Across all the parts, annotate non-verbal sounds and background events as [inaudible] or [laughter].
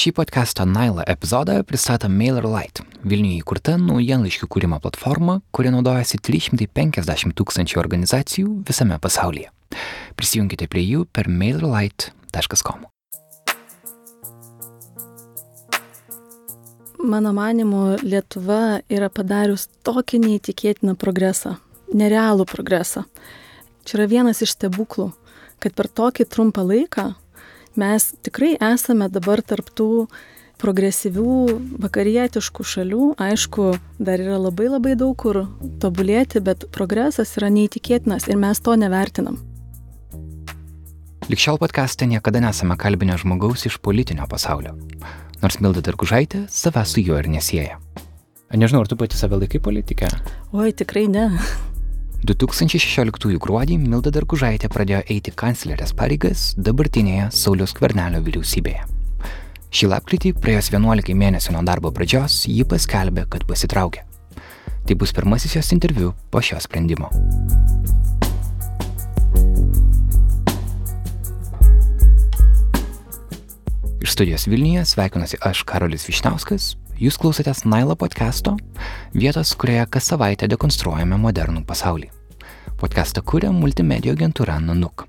Šį podcast'o Naila epizodą pristato MailerLite, Vilniuje įkurta naujienlaiškių kūrimo platforma, kuri naudojasi 350 tūkstančių organizacijų visame pasaulyje. Prisijunkite prie jų per mailerlite.com. Mano manimu, Lietuva yra padarius tokį neįtikėtiną progresą, nerealų progresą. Čia yra vienas iš stebuklų, kad per tokį trumpą laiką mes tikrai esame dabar tarptų progresyvių vakarietiškų šalių. Aišku, dar yra labai labai daug kur tobulėti, bet progresas yra neįtikėtinas ir mes to nevertinam. Likščiau podkastą niekada nesame kalbinę žmogaus iš politinio pasaulio. Nors Milda Dargužaitė save su juo ir nesieja. Nežinau, ar tu pati save laikai politikę? Oi, tikrai ne. 2016 gruodį Milda Dargužaitė pradėjo eiti kanclerės pareigas dabartinėje Saulius Kvernelio vyriausybėje. Šį lapkritį, praėjus 11 mėnesių nuo darbo pradžios, ji paskelbė, kad pasitraukė. Tai bus pirmasis jos interviu po šio sprendimo. Iš studijos Vilniuje sveikinuosi aš Karolis Višnauskas, Jūs klausotės Nailo podcast'o, vietos, kurioje kas savaitę dekonstruojame modernų pasaulį. Podcast'ą kūrė multimedijų agentūra Nanuk.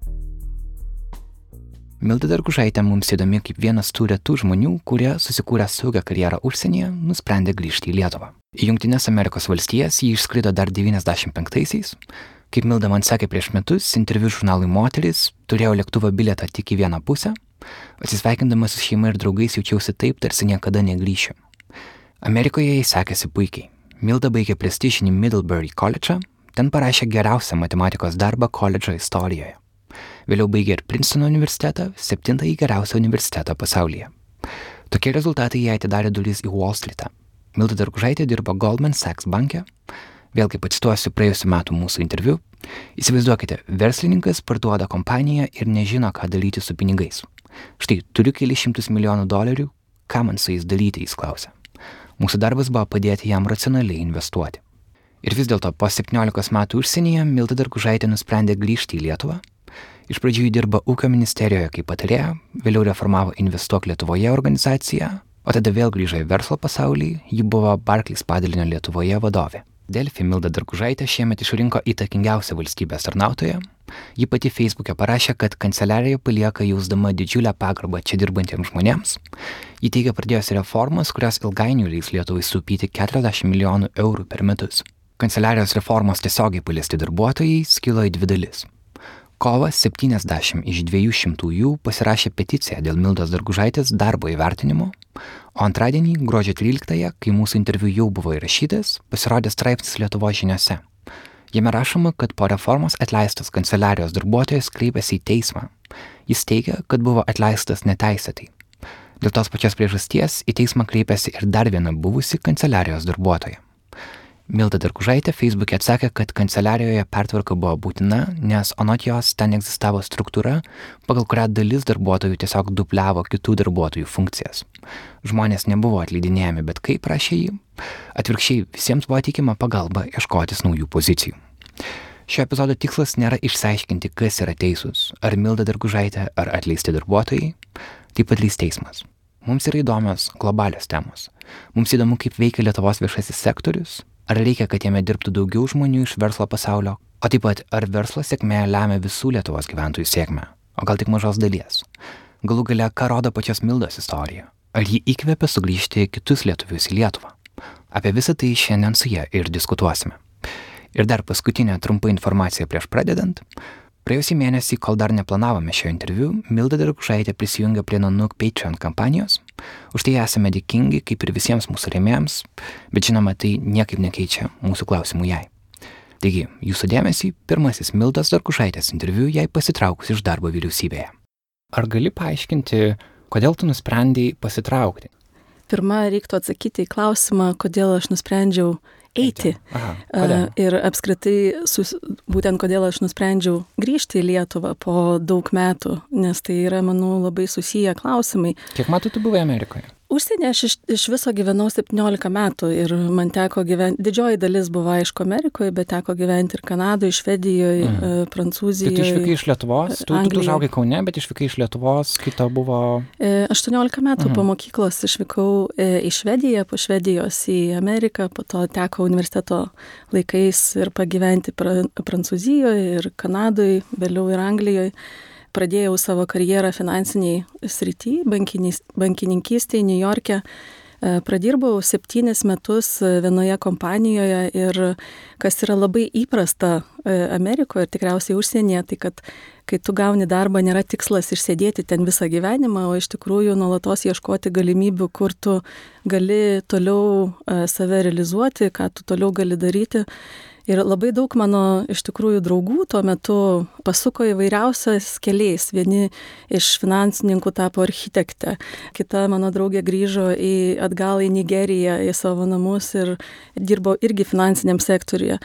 Milda Dargužaitė mums įdomi kaip vienas tų retų žmonių, kurie susikūrę saugią karjerą užsienyje, nusprendė grįžti į Lietuvą. Į Junktinės Amerikos valstijas jį išskrido dar 95-aisiais. Kaip Milda man sakė prieš metus, interviu žurnalui Moteris turėjau lėktuvo bilietą tik į vieną pusę. Atsisveikindamas su šeima ir draugais jaučiausi taip, tarsi niekada negryšiu. Amerikoje jai sekėsi puikiai. Milda baigė prestižinį Middlebury koledžą, ten parašė geriausią matematikos darbą koledžo istorijoje. Vėliau baigė ir Princetono universitetą, septintąjį geriausią universitetą pasaulyje. Tokie rezultatai jai atidarė duris į Wall Streetą. Milda Dargužaitė dirbo Goldman Sachs banke. Vėlgi pacituosiu praėjusiu metu mūsų interviu. Įsivaizduokite, verslininkas parduoda kompaniją ir nežino, ką daryti su pinigais. Štai turiu kelius šimtus milijonų dolerių, ką man su jais daryti, jis klausė. Mūsų darbas buvo padėti jam racionaliai investuoti. Ir vis dėlto po 17 metų užsienyje Milta Dargužaitė nusprendė grįžti į Lietuvą. Iš pradžių jį dirbo ūkio ministerijoje kaip patarėja, vėliau reformavo Investuok Lietuvoje organizaciją, o tada vėl grįžo į verslo pasaulį, ji buvo Barclays padalinio Lietuvoje vadovė. Delfi Milda Dargužaitė šiemet išrinko įtakingiausią valstybės tarnautoją. Ji pati Facebook'e parašė, kad kanceliarija palieka jausdama didžiulę pagarbą čia dirbantiems žmonėms. Ji teigia pradėjusi reformas, kurios ilgainiui leis Lietuvai supyti 40 milijonų eurų per metus. Kanceliarijos reformos tiesiogiai paliesti darbuotojai skilo į dvi dalis. Kovą 70 iš 200 jų pasirašė peticiją dėl Mildos Dargužaitės darbo įvertinimo, o antradienį, gruodžio 13-ąją, kai mūsų interviu jau buvo įrašytas, pasirodė straipsnis Lietuvo žiniuose. Jame rašoma, kad po reformos atleistas kanceliarijos darbuotojas kreipėsi į teismą. Jis teigia, kad buvo atleistas neteisėtai. Dėl tos pačios priežasties į teismą kreipėsi ir dar viena buvusi kanceliarijos darbuotoja. Milda Darkužaitė Facebook'e atsakė, kad kanceliarijoje pertvarka buvo būtina, nes anot jos ten egzistavo struktūra, pagal kurią dalis darbuotojų tiesiog dupliavo kitų darbuotojų funkcijas. Žmonės nebuvo atleidinėjami, bet kaip prašė jį, atvirkščiai visiems buvo tikima pagalba ieškotis naujų pozicijų. Šio epizodo tikslas nėra išsiaiškinti, kas yra teisūs, ar Milda Dargužaitė, ar atleisti darbuotojai, taip pat leis teismas. Mums yra įdomios globalios temos. Mums įdomu, kaip veikia Lietuvos viešasis sektorius, Ar reikia, kad jame dirbtų daugiau žmonių iš verslo pasaulio? O taip pat, ar verslo sėkmė lemia visų Lietuvos gyventojų sėkmę? O gal tik mažos dalies? Galų gale, ką rodo pačios Mildos istorija? Ar ji įkvėpia sugrįžti kitus lietuvius į Lietuvą? Apie visą tai šiandien su ją ir diskutuosime. Ir dar paskutinė trumpa informacija prieš pradedant. Praėjusį mėnesį, kol dar neplanavome šio interviu, Milda Dargužaitė prisijungė prie Nanuk Patreon kampanijos. Už tai esame dėkingi, kaip ir visiems mūsų rėmėjams, bet žinoma, tai niekaip nekeičia mūsų klausimų jai. Taigi, jūsų dėmesį, pirmasis Mildas Dargužaitės interviu jai pasitraukus iš darbo vyriausybėje. Ar gali paaiškinti, kodėl tu nusprendėjai pasitraukti? Pirma, reiktų atsakyti į klausimą, kodėl aš nusprendžiau eiti. Aha, kodėl? Ir apskritai, sus, būtent kodėl aš nusprendžiau grįžti į Lietuvą po daug metų, nes tai yra, manau, labai susiję klausimai. Kiek metų tu buvai Amerikoje? Užsienį aš iš, iš viso gyvenau 17 metų ir man teko gyventi, didžioji dalis buvo aišku Amerikoje, bet teko gyventi ir Kanadoje, Švedijoje, Mhm. mhm. Tai Prancūzijoje. tu išvykai iš Lietuvos, tu, tu Anglijoj. užaugai Kaune, bet išvykai iš Lietuvos, kai tau buvo... E, 18 metų Mhm. po mokyklos išvykau e, į Švediją, po Švedijos į Ameriką, po to teko universiteto laikais ir pagyventi pra, Prancūzijoje ir Kanadoje, vėliau ir Anglijoje. Pradėjau savo karjerą finansiniai srity, bankininkystėje New York'e. E, Pradirbau septynis metus e, vienoje kompanijoje ir kas yra labai įprasta e, Amerikoje ir tikriausiai užsienyje, tai kad kai tu gauni darbą, nėra tikslas išsėdėti ten visą gyvenimą, o iš tikrųjų nuolatos ieškoti galimybių, kur tu gali toliau save realizuoti, ką tu toliau gali daryti. Ir labai daug mano iš tikrųjų draugų tuo metu pasuko įvairiausiais keliais. Vieni iš finansininkų tapo architektė, kita mano draugė grįžo į, atgal į Nigeriją, į savo namus ir dirbo irgi finansiniam sektoriuje.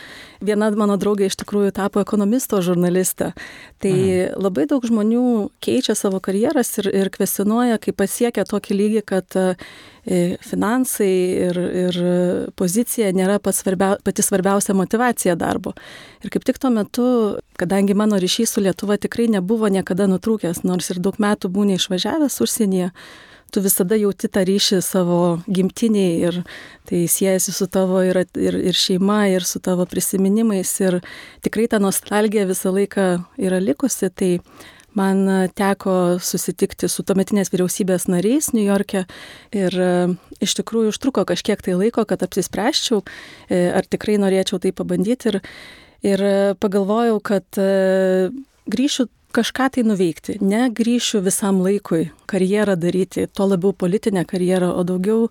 Viena mano draugė iš tikrųjų tapo ekonomisto žurnaliste. Tai mhm. labai daug žmonių keičia savo karjeras ir, ir kvestionuoja, kai pasiekia tokį lygį, kad finansai ir, ir pozicija nėra svarbia, pati svarbiausia motivacija darbo. Ir kaip tik tuo metu, kadangi mano ryšys su Lietuva tikrai nebuvo niekada nutrūkęs, nors ir daug metų būni išvažiavęs užsienyje, tu visada jauti tą ryšį savo gimtiniai ir tai siejasi su tavo ir, ir, ir šeima, ir su tavo prisiminimais ir tikrai ta nostalgija visą laiką yra likusi. Tai man teko susitikti su tuometinės vyriausybės nariais New York'e ir e, iš tikrųjų užtruko kažkiek tai laiko, kad apsispręščiau, e, ar tikrai norėčiau tai pabandyti ir, ir pagalvojau, kad e, grįšiu kažką tai nuveikti, ne grįšiu visam laikui karjerą daryti, tuo labiau politinę karjerą, o daugiau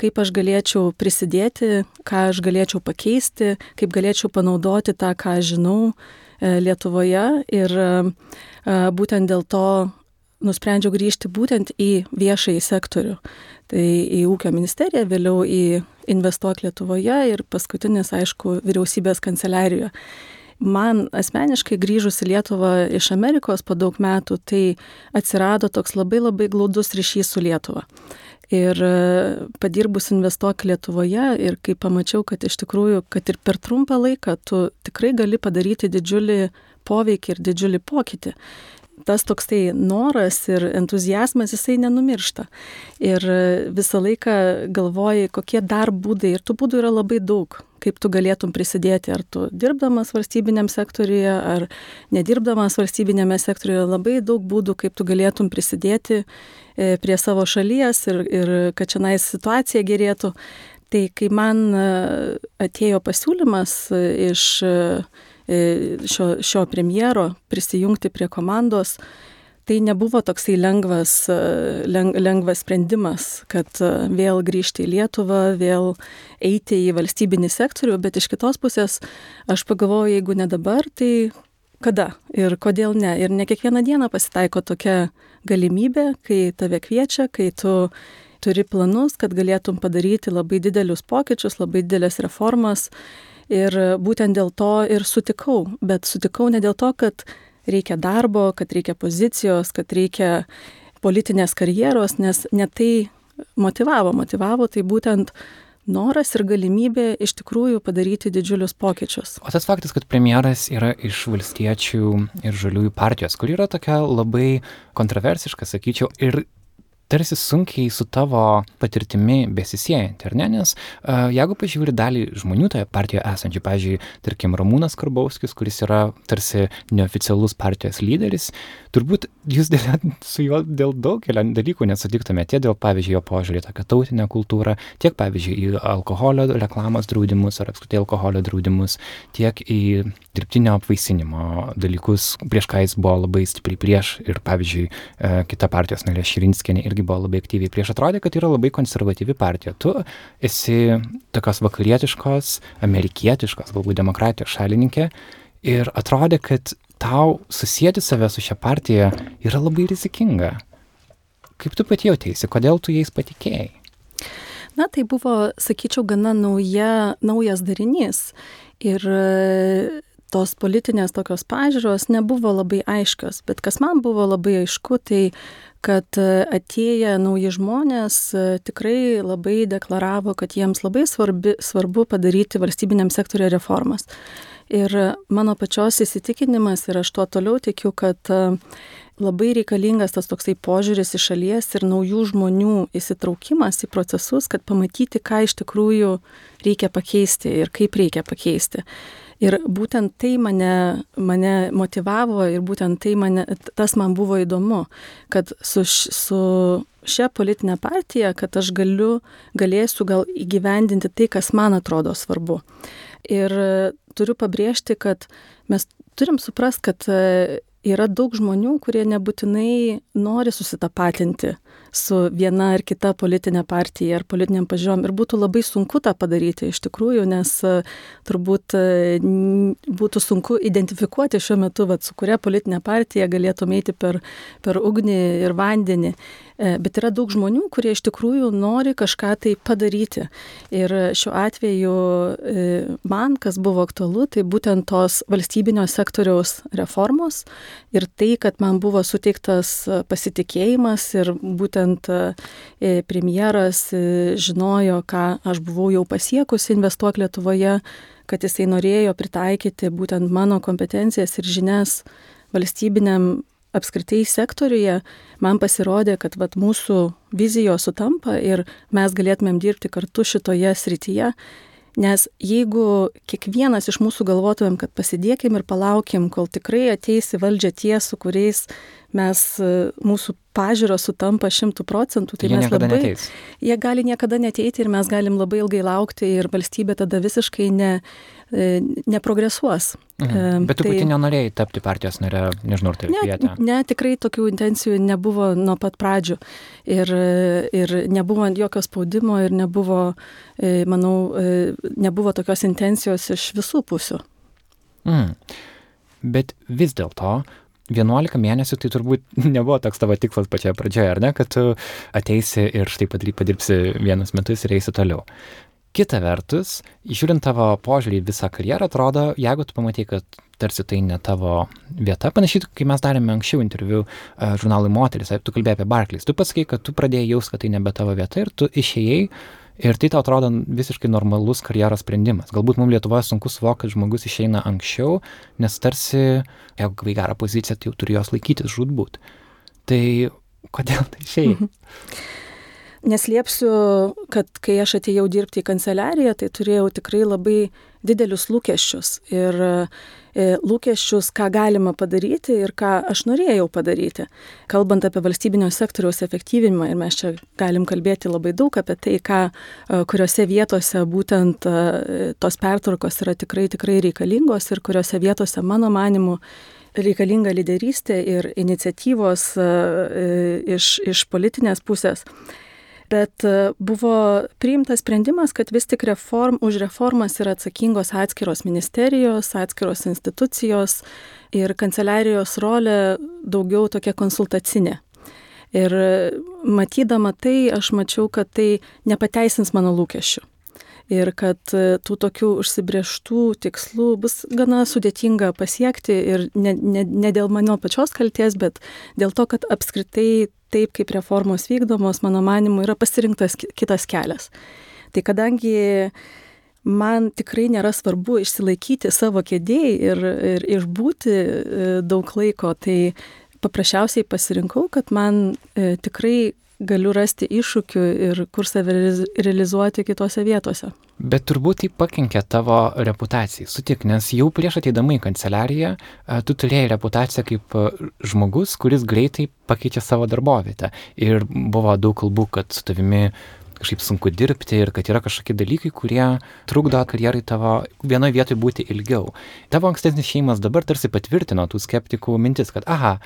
kaip aš galėčiau prisidėti, ką aš galėčiau pakeisti, kaip galėčiau panaudoti tą, ką žinau Lietuvoje ir būtent dėl to nusprendžiau grįžti būtent į viešąjį sektorių. Tai į ūkio ministeriją, vėliau į Investuok Lietuvoje ir paskutinis, aišku, vyriausybės kanceliarijoje. Man asmeniškai grįžus į Lietuvą iš Amerikos po daug metų, tai atsirado toks labai labai glaudus ryšys su Lietuva. Ir padirbus investuok Lietuvoje ir kai pamačiau, kad iš tikrųjų, kad ir per trumpą laiką tu tikrai gali padaryti didžiulį poveikį ir didžiulį pokytį. Tas toksai noras ir entuzijazmas, jisai nenumiršta. Ir visą laiką galvoji, kokie dar būdai, ir tų būdų yra labai daug, kaip tu galėtum prisidėti, ar tu dirbdamas valstybiniam sektoriuje, ar nedirbdamas valstybinėme sektoriuje, labai daug būdų, kaip tu galėtum prisidėti prie savo šalies ir, ir kad čia nais situacija gerėtų. Tai kai man atėjo pasiūlymas iš šio, šio premjero prisijungti prie komandos, tai nebuvo toksai lengvas, leng, lengvas sprendimas, kad vėl grįžti į Lietuvą, vėl eiti į valstybinį sektorių, bet iš kitos pusės aš pagalvoju, jeigu ne dabar, tai kada ir kodėl ne. Ir ne kiekvieną dieną pasitaiko tokia galimybė, kai tave kviečia, kai tu turi planus, kad galėtum padaryti labai didelius pokyčius, labai didelės reformas Ir būtent dėl to ir sutikau, bet sutikau ne dėl to, kad reikia darbo, kad reikia pozicijos, kad reikia politinės karjeros, nes ne tai motivavo, motivavo tai būtent noras ir galimybė iš tikrųjų padaryti didžiulius pokyčius. O tas faktas, kad premjeras yra iš valstiečių ir žaliųjų partijos, kur yra tokia labai kontroversiška, sakyčiau, ir tarsi sunkiai su tavo patirtimi besisiejanti, ar ne? Nes uh, jeigu pažiūri dalį žmonių toje partijoje esančių, pavyzdžiui, tarkim, Ramūnas Karbauskis, kuris yra tarsi neoficialus partijos lyderis, turbūt jūs dėl, [laughs] su juo dėl daugelio dalykų nesutiktumėte, dėl, pavyzdžiui, jo požiūrį tokią tautinę kultūrą, tiek, pavyzdžiui, į alkoholio reklamos draudimus ar apskritai alkoholio draudimus, tiek į dirbtinio apvaisinimo dalykus, prieš ką jis buvo labai stipriai prieš ir, pavyzdžiui, kita partijos narė Širinskinė irgi buvo labai aktyviai prieš. Atrodė, kad yra labai konservatyvi partija. Tu esi tokios vakarietiškos, amerikietiškos, galbūt demokratijos šalininkė ir atrodė, kad tau susijęti save su šia partija yra labai rizikinga. Kaip tu pati jautėsi, kodėl tu jais patikėjai? Na, tai buvo, sakyčiau, gana nauja, naujas darinys. Ir e, tos politinės tokios pažiūros nebuvo labai aiškios, bet kas man buvo labai aišku, tai kad e, atėję nauji žmonės e, tikrai labai deklaravo, kad jiems labai svarbi, svarbu padaryti valstybiniam sektoriu reformas. Ir mano pačios įsitikinimas ir aš tuo toliau tikiu, kad labai reikalingas tas toksai požiūris iš šalies ir naujų žmonių įsitraukimas į procesus, kad pamatyti, ką iš tikrųjų reikia pakeisti ir kaip reikia pakeisti. Ir būtent tai mane, mane motivavo ir būtent tai mane, tas man buvo įdomu, kad su, su šia politinė partija, kad aš galiu, galėsiu gal įgyvendinti tai, kas man atrodo svarbu. Ir turiu pabrėžti, kad mes turim suprast, kad yra daug žmonių, kurie nebūtinai nori susitapatinti su viena ar kita politinė partija ar politiniam pažiūrom. Ir būtų labai sunku tą padaryti iš tikrųjų, nes e, turbūt e, būtų sunku identifikuoti šiuo metu, vat, su kuria politinė partija galėtų eiti per, per ugnį ir vandenį. E, bet yra daug žmonių, kurie iš tikrųjų nori kažką tai padaryti. Ir šiuo atveju man, kas buvo aktualu, tai būtent tos valstybinio sektoriaus reformos ir tai, kad man buvo suteiktas pasitikėjimas ir būtent e, premjeras žinojo, ką aš buvau jau pasiekusi investuok Lietuvoje, kad jisai norėjo pritaikyti būtent mano kompetencijas ir žinias valstybiniam apskritai sektoriuje man pasirodė, kad vat, mūsų vizijos sutampa ir mes galėtumėm dirbti kartu šitoje srityje. Nes jeigu kiekvienas iš mūsų galvotumėm, kad pasidėkim ir palaukim, kol tikrai ateis į valdžią tie, su kuriais mes, mūsų pažiūros sutampa šimtų procentų, tai jie mes labai... Neteis. Jie gali niekada neteiti ir mes galim labai ilgai laukti ir valstybė tada visiškai ne, neprogresuos. Mhm. E, Bet tu tai, pati nenorėjai tapti partijos nare, nežinau, ar tai ne, vietą. Ne, tikrai tokių intencijų nebuvo nuo pat pradžių. Ir, ir nebuvo jokio spaudimo ir nebuvo, e, manau, nebuvo tokios intencijos iš visų pusių. Mm. Bet vis dėlto 11 mėnesių tai turbūt [laughs] nebuvo toks tavo tikslas pačioje pradžioje, ar ne, kad tu ateisi ir štai padirbsi vienus metus ir eisi toliau. Kita vertus, žiūrint tavo požiūrį į visą karjerą, atrodo, jeigu tu pamatai, kad tarsi tai ne tavo vieta, panašiai, kai mes darėme anksčiau interviu uh, žurnalui Moteris, tu kalbėjai apie Barclays, tu pasakai, kad tu pradėjai jaus, kad tai nebe tavo vieta ir tu išėjai ir tai tau atrodo visiškai normalus karjeros sprendimas. Galbūt mums Lietuvoje sunku suvokti, kad žmogus išeina anksčiau, nes tarsi, jeigu gavai gerą poziciją, tai jau turi jos laikytis žudbūt. Tai kodėl tai išėjai? Neslėpsiu, kad kai aš atėjau dirbti į kanceliariją, tai turėjau tikrai labai didelius lūkesčius. Ir e, lūkesčius, ką galima padaryti ir ką aš norėjau padaryti. Kalbant apie valstybinio sektoriaus efektyvinimą, ir mes čia galim kalbėti labai daug apie tai, ką, e, kuriuose vietose būtent e, tos pertvarkos yra tikrai, tikrai reikalingos ir kuriuose vietose, mano manimu, reikalinga lyderystė ir iniciatyvos iš, iš politinės pusės bet e, buvo priimtas sprendimas, kad vis tik reform, už reformas yra atsakingos atskiros ministerijos, atskiros institucijos ir kanceliarijos rolė daugiau tokia konsultacinė. Ir matydama tai, aš mačiau, kad tai nepateisins mano lūkesčių ir kad e, tų tokių užsibrieštų tikslų bus gana sudėtinga pasiekti ir ne, ne, ne dėl mano pačios kalties, bet dėl to, kad apskritai taip kaip reformos vykdomos, mano manimu, yra pasirinktas kitas kelias. Tai kadangi man tikrai nėra svarbu išsilaikyti savo kėdėjai ir, ir išbūti e, daug laiko, tai paprasčiausiai pasirinkau, kad man e, tikrai galiu rasti iššūkių ir kur save realizuoti kitose vietose. Bet turbūt tai pakenkė tavo reputacijai, sutik, nes jau prieš ateidama į kanceliariją tu turėjai reputaciją kaip žmogus, kuris greitai pakeičia savo darbovietę. Ir buvo daug kalbų, kad su tavimi kažkaip sunku dirbti ir kad yra kažkokie dalykai, kurie trukdo karjerai tavo vienoje vietoje būti ilgiau. Tavo ankstesnis šeimas dabar tarsi patvirtino tų skeptikų mintis, kad aha,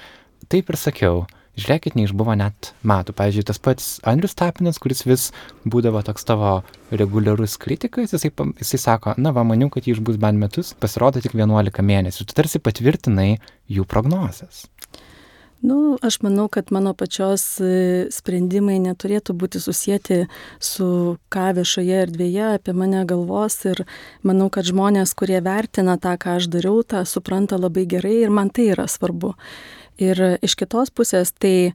taip ir sakiau, žiūrėkit, neišbuvo net metų. Pavyzdžiui, tas pats Andrius Tapinas, kuris vis būdavo toks tavo reguliarus kritikas, jisai, jisai sako, na, va, maniau, kad jį išbus bent metus, pasirodo tik 11 mėnesių. Tu tarsi patvirtinai jų prognozes. Nu, aš manau, kad mano pačios e, sprendimai neturėtų būti susijęti su ką viešoje erdvėje apie mane galvos ir manau, kad žmonės, kurie vertina tą, ką aš dariau, tą supranta labai gerai ir man tai yra svarbu. Ir iš kitos pusės, tai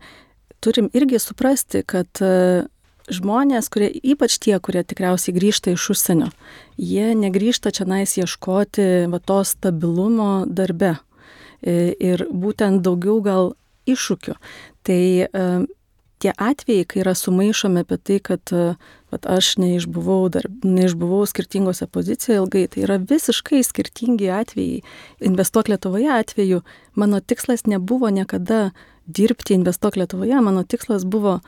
turim irgi suprasti, kad e, žmonės, kurie, ypač tie, kurie tikriausiai grįžta iš užsienio, jie negrįžta čia nais ieškoti va, to stabilumo darbe. E, ir būtent daugiau gal iššūkių. Tai e, tie atvejai, kai yra sumaišomi apie tai, kad vat, aš neišbuvau, dar, neišbuvau skirtingose pozicijoje ilgai, tai yra visiškai skirtingi atvejai. Investuok Lietuvoje atveju mano tikslas nebuvo niekada dirbti Investuok Lietuvoje, mano tikslas buvo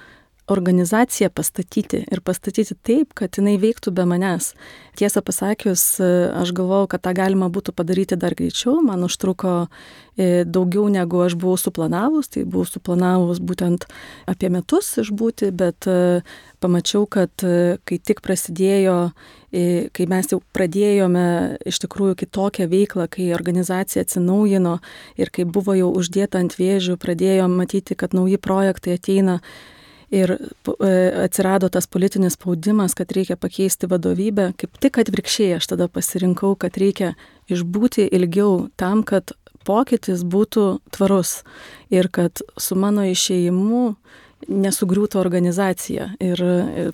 organizaciją pastatyti ir pastatyti taip, kad jinai veiktų be manęs. Tiesą pasakius, aš galvojau, kad tą galima būtų padaryti dar greičiau, man užtruko e, daugiau negu aš buvau suplanavus, tai buvau suplanavus būtent apie metus išbūti, bet e, pamačiau, kad e, kai tik prasidėjo, kai mes jau pradėjome iš tikrųjų kitokią veiklą, kai organizacija atsinaujino ir kai buvo jau uždėta ant vėžių, pradėjome matyti, kad nauji projektai ateina, ir e, atsirado tas politinis spaudimas, kad reikia pakeisti vadovybę, kaip tik atvirkščiai aš tada pasirinkau, kad reikia išbūti ilgiau tam, kad pokytis būtų tvarus ir kad su mano išėjimu nesugriūtų organizacija ir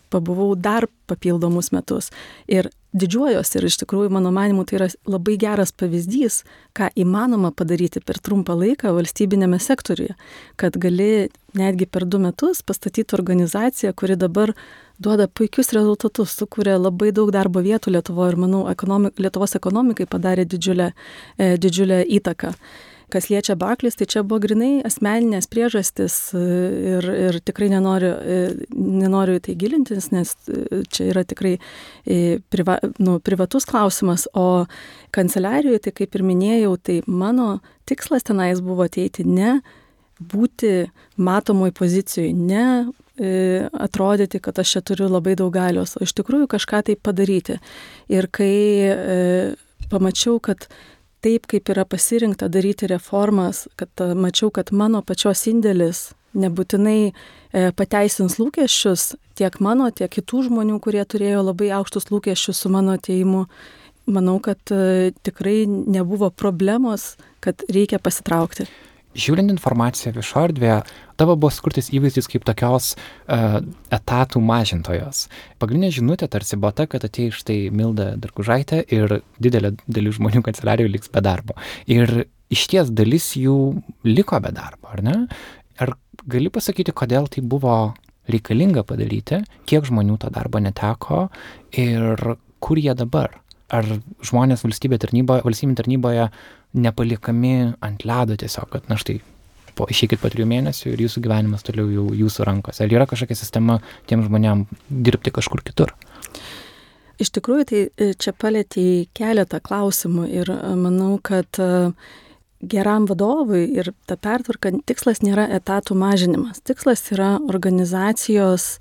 pabuvau dar papildomus metus. Ir didžiuojuosi ir iš tikrųjų, mano manimu, tai yra labai geras pavyzdys, ką įmanoma padaryti per trumpą laiką valstybinėme sektoriuje, kad gali netgi per du metus pastatyti organizaciją, kuri dabar duoda puikius rezultatus, sukuria labai daug darbo vietų Lietuvoje ir, manau, ekonomik, Lietuvos ekonomikai padarė didžiulę, e, didžiulę įtaką. Kas liečia Barclays, tai čia buvo grinai asmeninės priežastis e, ir, ir tikrai nenoriu, e, nenoriu į tai gilintis, nes e, čia yra tikrai priva, nu, privatus klausimas, o kanceliarijoje, tai kaip ir minėjau, tai mano tikslas tenais buvo ateiti ne būti matomoj pozicijoje, ne atrodyti, kad aš čia turiu labai daug galios, o iš tikrųjų kažką tai padaryti. Ir kai pamačiau, kad taip, kaip yra pasirinkta daryti reformas, kad mačiau, kad mano pačios indėlis nebūtinai e, pateisins lūkesčius tiek mano, tiek kitų žmonių, kurie turėjo labai aukštus lūkesčius su mano ateimu. Manau, kad e, tikrai nebuvo problemos, kad reikia pasitraukti žiūrint informaciją viešo erdvėje, tavo buvo skurtis įvaizdis kaip tokios uh, etatų mažintojos. Pagrindinė žinutė tarsi buvo ta, kad atėjo štai Milda Darkužaitė ir didelė dalis žmonių kanceliarijoje liks be darbo. Ir iš ties dalis jų liko be darbo, ar ne? Ar gali pasakyti, kodėl tai buvo reikalinga padaryti, kiek žmonių to darbo neteko ir kur jie dabar? Ar žmonės valstybė tarnyboje, valstybė tarnyboje nepaliekami ant ledo tiesiog, kad na štai po, išeikit po trijų mėnesių ir jūsų gyvenimas toliau jau jūsų rankose. Ar yra kažkokia sistema tiem žmonėm dirbti kažkur kitur? Iš tikrųjų, tai e, čia palėtė keletą klausimų ir e, manau, kad e, geram vadovui ir ta pertvarka tikslas nėra etatų mažinimas. Tikslas yra organizacijos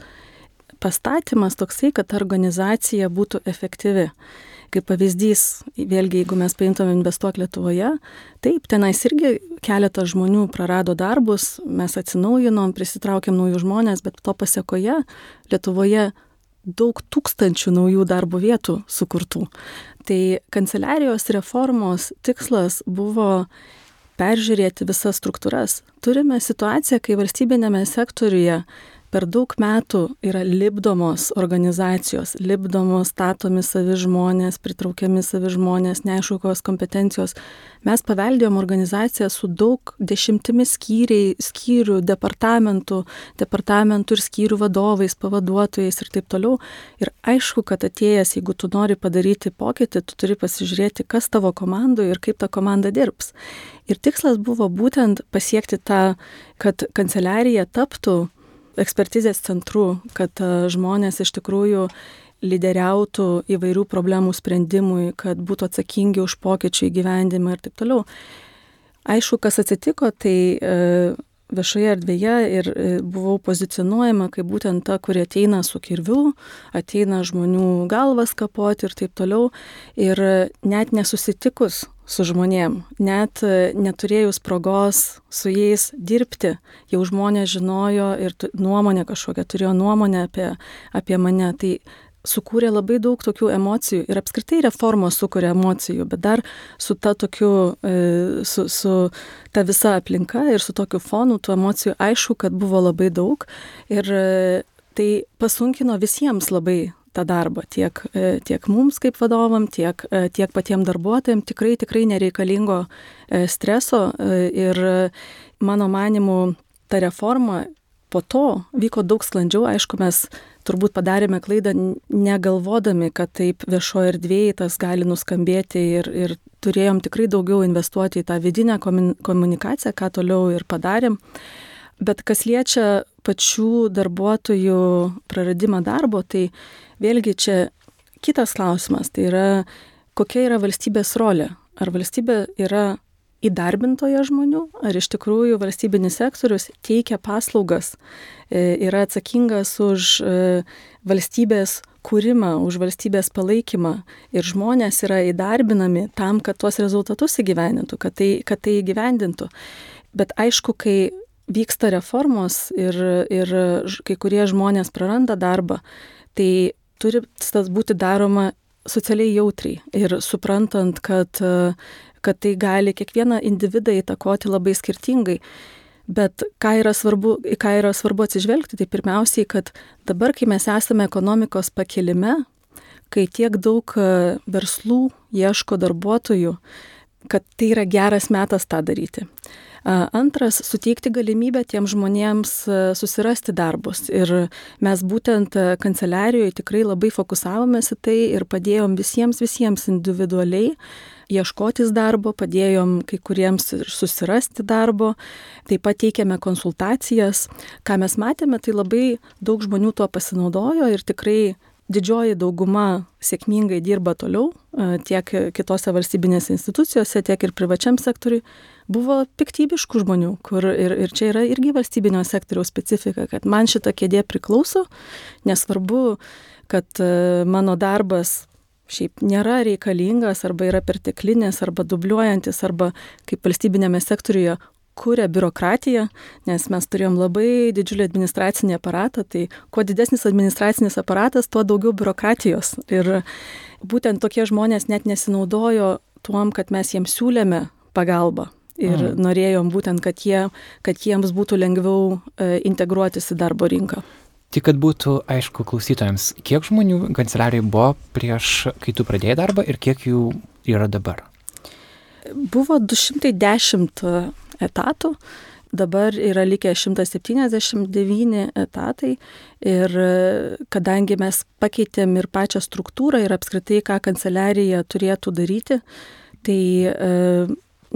pastatymas toksai, kad organizacija būtų efektyvi kaip pavyzdys, vėlgi, jeigu mes paimtume investuok Lietuvoje, taip, tenais irgi keletas žmonių prarado darbus, mes atsinaujinom, prisitraukėm naujų žmonės, bet to pasiekoje Lietuvoje daug tūkstančių naujų darbo vietų sukurtų. Tai kanceliarijos reformos tikslas buvo peržiūrėti visas struktūras. Turime situaciją, kai valstybinėme sektoriuje per daug metų yra lipdomos organizacijos, lipdomos, statomi savi žmonės, pritraukiami savi žmonės, neaišku, kokios kompetencijos. Mes paveldėjom organizaciją su daug dešimtimis skyriai, skyrių, departamentų, departamentų ir skyrių vadovais, pavaduotojais ir taip toliau. Ir aišku, kad atėjęs, jeigu tu nori padaryti pokytį, tu turi pasižiūrėti, kas tavo komandoje ir kaip ta komanda dirbs. Ir tikslas buvo būtent pasiekti tą, kad kanceliarija taptų ekspertizės centrų, kad e, žmonės iš tikrųjų lyderiautų įvairių problemų sprendimui, kad būtų atsakingi už pokyčių įgyvendimą ir taip toliau. Aišku, kas atsitiko, tai e, viešoje erdvėje ir e, buvau pozicionuojama kaip būtent ta, kuri ateina su kirviu, ateina žmonių galvas kapoti ir taip toliau. Ir net nesusitikus su žmonėm, net neturėjus progos su jais dirbti, jau žmonės žinojo ir nuomonę kažkokią, turėjo nuomonę apie, apie mane. Tai sukūrė labai daug tokių emocijų ir apskritai reformos sukuria emocijų, bet dar su ta tokiu, e, su, su ta visa aplinka ir su tokiu fonu tų emocijų aišku, kad buvo labai daug ir e, tai pasunkino visiems labai tą darbą, tiek, e, tiek mums kaip vadovam, tiek, tiek patiems darbuotojams, tikrai, tikrai nereikalingo streso ir mano manimu ta reforma po to vyko daug sklandžiau, aišku, mes turbūt padarėme klaidą negalvodami, kad taip viešoje erdvėje tas gali nuskambėti ir, ir turėjom tikrai daugiau investuoti į tą vidinę komunikaciją, ką toliau ir padarėm. Bet kas liečia pačių darbuotojų praradimą darbo, tai vėlgi čia kitas klausimas, tai yra kokia yra valstybės rolė. Ar valstybė yra įdarbintoje žmonių, ar iš tikrųjų valstybinis sektorius teikia paslaugas, e, yra atsakingas už e, valstybės kūrimą, už valstybės palaikymą ir žmonės yra įdarbinami tam, kad tuos rezultatus įgyvendintų, kad tai, kad tai įgyvendintų. Bet aišku, kai vyksta reformos ir, ir kai kurie žmonės praranda darbą, tai turi tas būti daroma socialiai jautriai ir suprantant, kad kad tai gali kiekvieną individą įtakoti labai skirtingai. Bet ką yra svarbu, ką yra svarbu atsižvelgti, tai pirmiausiai, kad dabar, kai mes esame ekonomikos pakilime, kai tiek daug verslų ieško darbuotojų, kad tai yra geras metas tą daryti. Antras, suteikti galimybę tiem žmonėms susirasti darbus. Ir mes būtent kanceliarijoje tikrai labai fokusavomės į tai ir padėjom visiems, visiems individualiai ieškotis darbo, padėjom kai kuriems susirasti darbo, taip pat teikėme konsultacijas. Ką mes matėme, tai labai daug žmonių tuo pasinaudojo ir tikrai didžioji dauguma sėkmingai dirba toliau, tiek kitose valstybinėse institucijose, tiek ir privačiam sektoriui, buvo piktybiškų žmonių, kur ir, ir čia yra irgi valstybinio sektoriaus specifika, kad man šita kėdė priklauso, nesvarbu, kad e, mano darbas šiaip nėra reikalingas arba yra perteklinis arba dubliuojantis arba kaip valstybinėme sektoriuje kuria biurokratiją, nes mes turėjom labai didžiulį administracinį aparatą, tai kuo didesnis administracinis aparatas, tuo daugiau biurokratijos. Ir būtent tokie žmonės net nesinaudojo tuom, kad mes jiems siūlėme pagalbą. Ir mm. norėjom būtent, kad, jie, kad jiems būtų lengviau e, integruotis į darbo rinką. Tik kad būtų aišku klausytojams, kiek žmonių kanceliarijai buvo prieš, kai tu pradėjai darbą ir kiek jų yra dabar? Buvo 210 etatų. Dabar yra likę 179 etatai ir kadangi mes pakeitėm ir pačią struktūrą ir apskritai, ką kanceliarija turėtų daryti, tai e,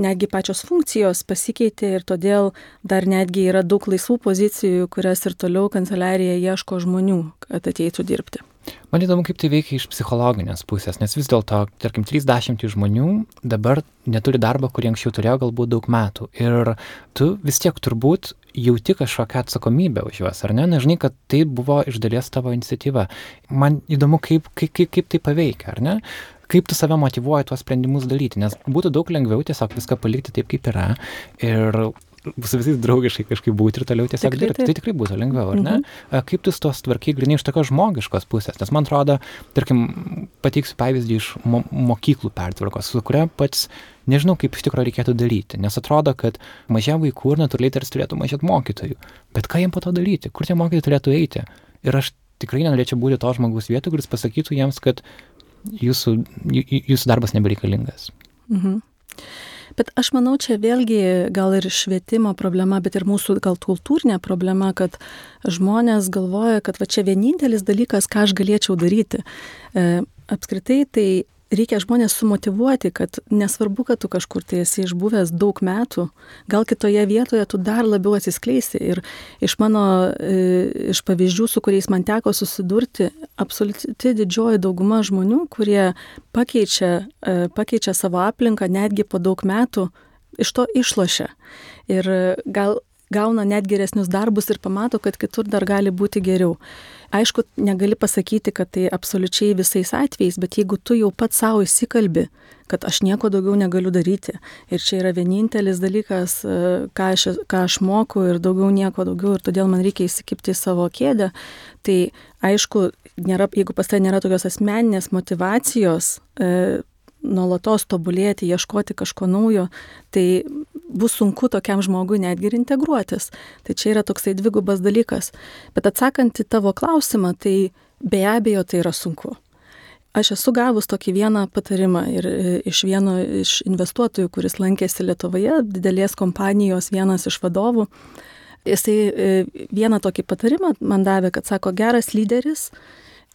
netgi pačios funkcijos pasikeitė ir todėl dar netgi yra daug laisvų pozicijų, kurias ir toliau kanceliarija ieško žmonių, kad ateitų dirbti. Man įdomu, kaip tai veikia iš psichologinės pusės, nes vis dėlto, tarkim, 30 žmonių dabar neturi darbo, kurį anksčiau turėjo galbūt daug metų. Ir tu vis tiek turbūt jauti kažkokią atsakomybę už juos, ar ne? Na, žinai, kad tai buvo iš dalies tavo iniciatyva. Man įdomu, kaip, kaip, kaip, kaip tai paveikia, ar ne? Kaip tu save motivuoji tuos sprendimus daryti, nes būtų daug lengviau tiesiog viską palikti taip, kaip yra ir su visais draugiškai kažkaip būti ir toliau tiesiog dirbti. Tai tikrai būtų lengviau, ar ne? Mhm. Kaip tu tos tvarkiai grinai iš tokios žmogiškos pusės? Nes man atrodo, tarkim, pateiksiu pavyzdį iš mo mokyklų pertvarkos, su kuria pats nežinau, kaip iš tikrųjų reikėtų daryti. Nes atrodo, kad mažiau vaikų ir natūraliai tarsi turėtų mažėti mokytojų. Bet ką jiems po to daryti? Kur tie mokytojai turėtų eiti? Ir aš tikrai nenorėčiau būti to žmogus vietų, kuris pasakytų jiems, kad jūsų, jūsų darbas nebereikalingas. Mhm. Bet aš manau, čia vėlgi gal ir švietimo problema, bet ir mūsų gal kultūrinė problema, kad žmonės galvoja, kad va čia vienintelis dalykas, ką aš galėčiau daryti. E, apskritai tai reikia žmonės sumotivuoti, kad nesvarbu, kad tu kažkur tai esi išbuvęs daug metų, gal kitoje vietoje tu dar labiau atsiskleisi. Ir iš mano, e, iš pavyzdžių, su kuriais man teko susidurti, absoliuti didžioji dauguma žmonių, kurie pakeičia, e, pakeičia savo aplinką netgi po daug metų, iš to išlošia. Ir gal gauna net geresnius darbus ir pamato, kad kitur dar gali būti geriau. Aišku, negali pasakyti, kad tai absoliučiai visais atvejais, bet jeigu tu jau pats savo įsikalbi, kad aš nieko daugiau negaliu daryti ir čia yra vienintelis dalykas, e, ką aš, ką aš moku ir daugiau nieko daugiau ir todėl man reikia įsikipti į savo kėdę, tai aišku, nėra, jeigu pas tai nėra tokios asmeninės motivacijos, e, nuolatos tobulėti, ieškoti kažko naujo, tai bus sunku tokiam žmogui netgi ir integruotis. Tai čia yra toksai dvigubas dalykas. Bet atsakant į tavo klausimą, tai be abejo tai yra sunku. Aš esu gavus tokį vieną patarimą ir e, iš vieno iš investuotojų, kuris lankėsi Lietuvoje, didelės kompanijos vienas iš vadovų. Jisai e, vieną tokį patarimą man davė, kad sako, geras lyderis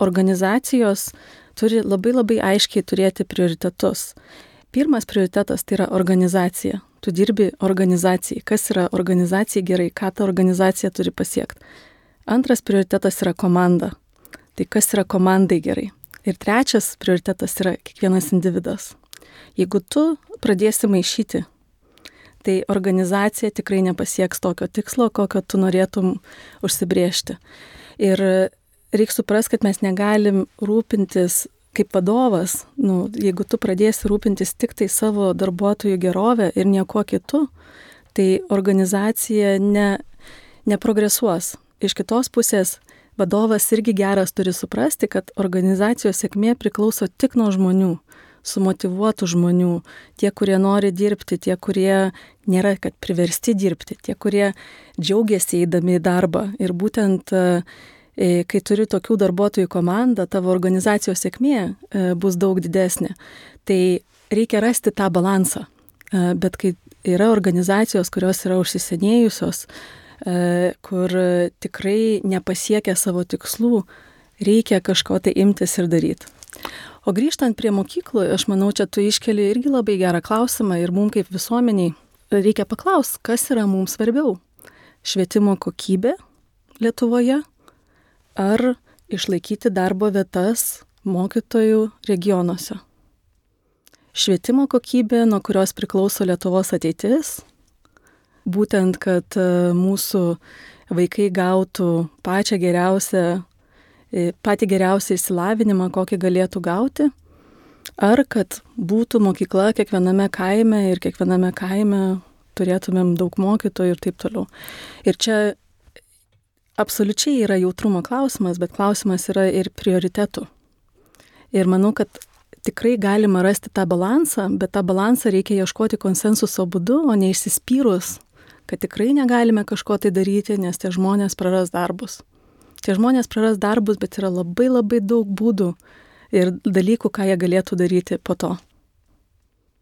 organizacijos turi labai labai aiškiai turėti prioritetus. Pirmas prioritetas tai yra organizacija. Tu dirbi organizacijai. Kas yra organizacijai gerai, ką ta organizacija turi pasiekti. Antras prioritetas yra komanda. Tai kas yra komandai gerai. Ir trečias prioritetas yra kiekvienas individas. Jeigu tu pradėsi maišyti, tai organizacija tikrai nepasieks tokio tikslo, kokio tu norėtum užsibriežti. Ir reikia suprasti, kad mes negalim rūpintis kaip vadovas, nu, jeigu tu pradėsi rūpintis tik tai savo darbuotojų gerovę ir nieko kitu, tai organizacija ne, neprogresuos. Iš kitos pusės, vadovas irgi geras turi suprasti, kad organizacijos sėkmė priklauso tik nuo žmonių, sumotivuotų žmonių, tie, kurie nori dirbti, tie, kurie nėra, kad priversti dirbti, tie, kurie džiaugiasi eidami į darbą. Ir būtent uh, kai turi tokių darbuotojų komandą, tavo organizacijos sėkmė e, bus daug didesnė. Tai reikia rasti tą balansą. E, bet kai yra organizacijos, kurios yra užsisenėjusios, kur tikrai nepasiekia savo tikslų, reikia kažko tai imtis ir daryti. O grįžtant prie mokyklų, aš manau, čia tu iškeli irgi labai gerą klausimą ir mums kaip visuomeniai reikia paklausti, kas yra mums svarbiau. Švietimo kokybė Lietuvoje ar išlaikyti darbo vietas mokytojų regionuose. Švietimo kokybė, nuo kurios priklauso Lietuvos ateitis, būtent, kad e, mūsų vaikai gautų pačią geriausią, e, patį geriausią išsilavinimą, kokį galėtų gauti, ar kad būtų mokykla kiekviename kaime ir kiekviename kaime turėtumėm daug mokytojų ir taip toliau. Ir čia absoliučiai yra jautrumo klausimas, bet klausimas yra ir prioritetų. Ir manau, kad tikrai galima rasti tą balansą, bet tą balansą reikia ieškoti konsensuso būdu, o ne išsispyrus, kad tikrai negalime kažko tai daryti, nes tie žmonės praras darbus. Tie žmonės praras darbus, bet yra labai labai daug būdų ir dalykų, ką jie galėtų daryti po to.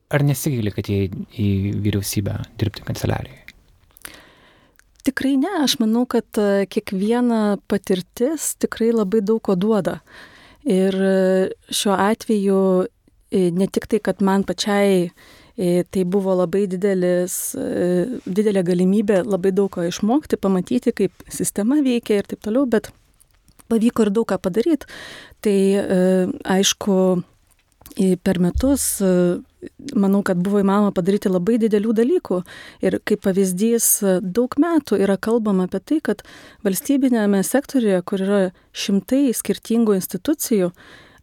Ar nesigaili, kad jie į vyriausybę dirbti kanceliarijoje? Tikrai ne, aš manau, kad e, kiekviena patirtis tikrai labai daug ko duoda. Ir e, šiuo atveju e, ne tik tai, kad man pačiai tai buvo labai didelis, didelė galimybė labai daug ko išmokti, pamatyti, kaip sistema veikia ir taip toliau, bet pavyko ir daug ką padaryti. Tai aišku, per metus manau, kad buvo įmanoma padaryti labai didelių dalykų. Ir kaip pavyzdys, daug metų yra kalbama apie tai, kad valstybinėme sektoriuje, kur yra šimtai skirtingų institucijų,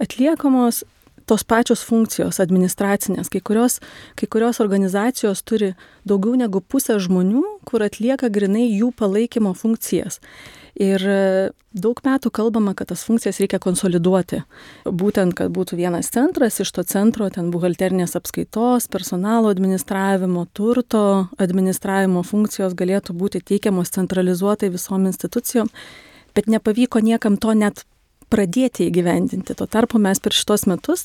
atliekamos tos pačios funkcijos administracinės. Kai kurios, kai kurios organizacijos turi daugiau negu pusę žmonių, kur atlieka grinai jų palaikymo funkcijas. Ir e, daug metų kalbama, kad tas funkcijas reikia konsoliduoti. Būtent, kad būtų vienas centras, iš to centro ten buhalterinės apskaitos, personalo administravimo, turto administravimo funkcijos galėtų būti teikiamos centralizuotai visom institucijom, bet nepavyko niekam to net pradėti įgyvendinti. Tuo tarpu mes per šitos metus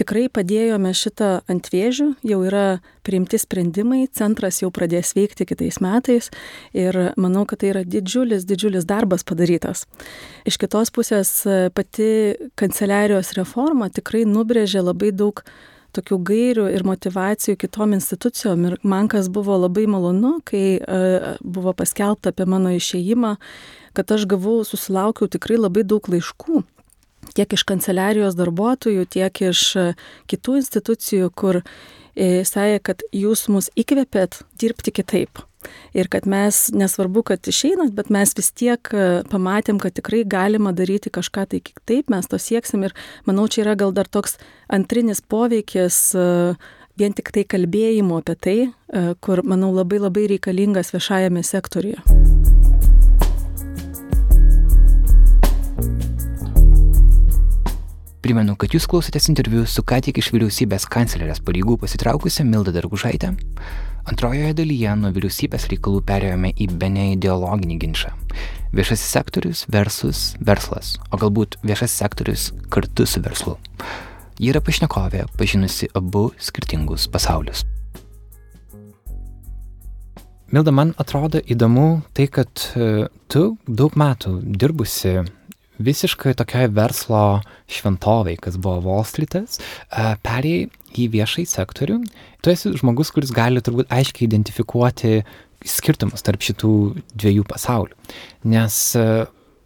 tikrai padėjome šitą ant vėžių, jau yra priimti sprendimai, centras jau pradės veikti kitais metais ir manau, kad tai yra didžiulis, didžiulis darbas padarytas. Iš kitos pusės pati kanceliarijos reforma tikrai nubrėžė labai daug tokių gairių ir motivacijų kitom institucijom. Ir man kas buvo labai malonu, kai uh, buvo paskelbta apie mano išėjimą, kad aš gavau, susilaukiau tikrai labai daug laiškų tiek iš kanceliarijos darbuotojų, tiek iš e, kitų institucijų, kur e, sakė, kad jūs mus įkvėpėt dirbti kitaip. Ir kad mes, nesvarbu, kad išeinat, bet mes vis tiek e, pamatėm, kad tikrai galima daryti kažką tai kitaip, mes to sieksim ir manau, čia yra gal dar toks antrinis poveikis vien tik tai kalbėjimo apie tai, kur, manau, labai labai reikalingas viešajame sektoriuje. Primenu, kad jūs klausotės interviu su ką tik iš vyriausybės kanclerės pareigų pasitraukusią Mildą Dargužaitę. Antrojoje dalyje nuo vyriausybės reikalų perėjome į bene ideologinį ginčą. Viešasis sektorius versus verslas, o galbūt viešasis sektorius kartu su verslu. Ji yra pašnekovė, pažinusi abu skirtingus pasaulius. Milda, man atrodo įdomu tai, kad e, tu daug metų dirbusi visiškai tokiai verslo šventoviai, kas buvo Wall Streetas, perėjai į viešai sektorių. Tu esi žmogus, kuris gali turbūt aiškiai identifikuoti skirtumus tarp šitų dviejų pasaulių. Nes,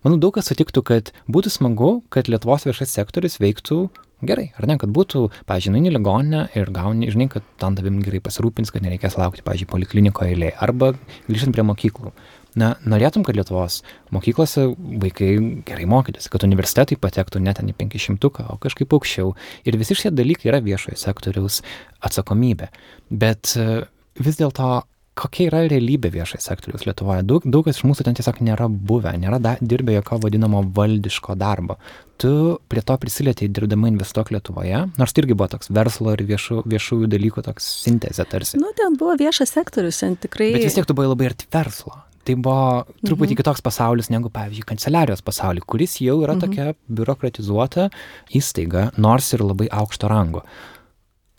manau, daug kas sutiktų, kad būtų smagu, kad Lietuvos viešas sektorius veiktų gerai, ar ne, kad būtų, pažiūrėjau, į ligoninę ir gauni, žinai, kad tam tavim gerai pasirūpins, kad nereikės laukti, pažiūrėjau, poliklinikoje eilėje, arba grįžtant prie mokyklų na, norėtum, kad Lietuvos mokyklose vaikai gerai mokytųsi, kad universitetai patektų net į 500, o kažkaip aukščiau. Ir visi šie dalykai yra viešojo sektoriaus atsakomybė. Bet e, vis dėlto kokia yra realybė viešojo sektoriaus Lietuvoje. Daug, daug kas iš mūsų ten tiesiog nėra buvę, nėra da, dirbę jokio vadinamo valdiško darbo. Tu prie to prisilietėjai dirbdama investuok Lietuvoje, nors tai irgi buvo toks verslo ir viešų, viešųjų dalykų toks sintezė tarsi. Nu, ten buvo viešas sektorius, ten tikrai. Bet vis tiek tu buvai labai arti verslo tai buvo truputį mhm. kitoks pasaulis negu, pavyzdžiui, kanceliarijos pasaulis, kuris jau yra mhm. tokia biurokratizuota įstaiga, nors ir labai aukšto rango.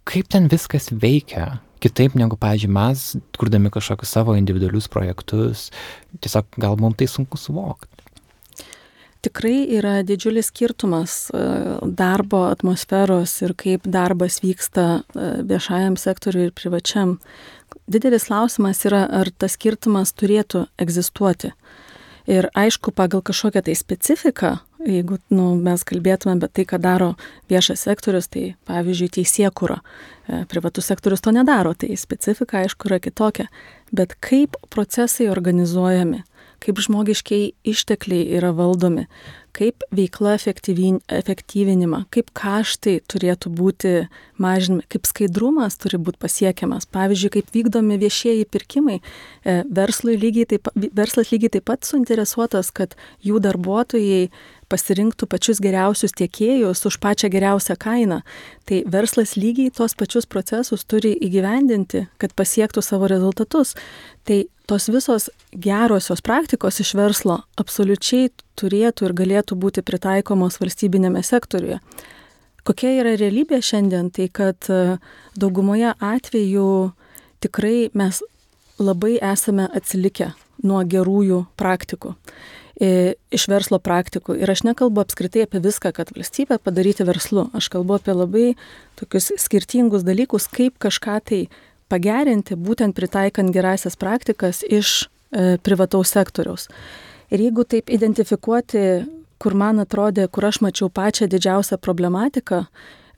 Kaip ten viskas veikia? Kitaip negu, pavyzdžiui, mes, kurdami kažkokius savo individualius projektus, tiesiog gal mums tai sunku suvokti. Tikrai yra didžiulis skirtumas e, darbo atmosferos ir kaip darbas vyksta e, viešajam sektoriui ir privačiam didelis klausimas yra, ar tas skirtumas turėtų egzistuoti. Ir aišku, pagal kažkokią tai specifiką, jeigu nu, mes kalbėtume apie tai, ką daro viešas sektorius, tai pavyzdžiui, teisėkūra, e, privatus sektorius to nedaro, tai specifika aišku yra kitokia. Bet kaip procesai organizuojami, kaip žmogiškiai ištekliai yra valdomi, kaip veikla efektyvinima, kaip kaštai turėtų būti mažinami, kaip skaidrumas turi būti pasiekiamas. Pavyzdžiui, kaip vykdomi viešieji pirkimai. E, lygiai taip, verslas lygiai taip pat suinteresuotas, kad jų darbuotojai pasirinktų pačius geriausius tiekėjus už pačią geriausią kainą. Tai verslas lygiai tos pačius procesus turi įgyvendinti, kad pasiektų savo rezultatus. Tai tos visos gerosios praktikos iš verslo absoliučiai turėtų ir galėtų būti pritaikomos valstybinėme sektoriuje. Kokia yra realybė šiandien, tai kad e, daugumoje atvejų tikrai mes labai esame atsilikę nuo gerųjų praktikų iš verslo praktikų. Ir aš nekalbu apskritai apie viską, kad valstybę padaryti verslu. Aš kalbu apie labai tokius skirtingus dalykus, kaip kažką tai pagerinti, būtent pritaikant gerasias praktikas iš e, privataus sektoriaus. Ir jeigu taip identifikuoti, kur man atrodė, kur aš mačiau pačią didžiausią problematiką,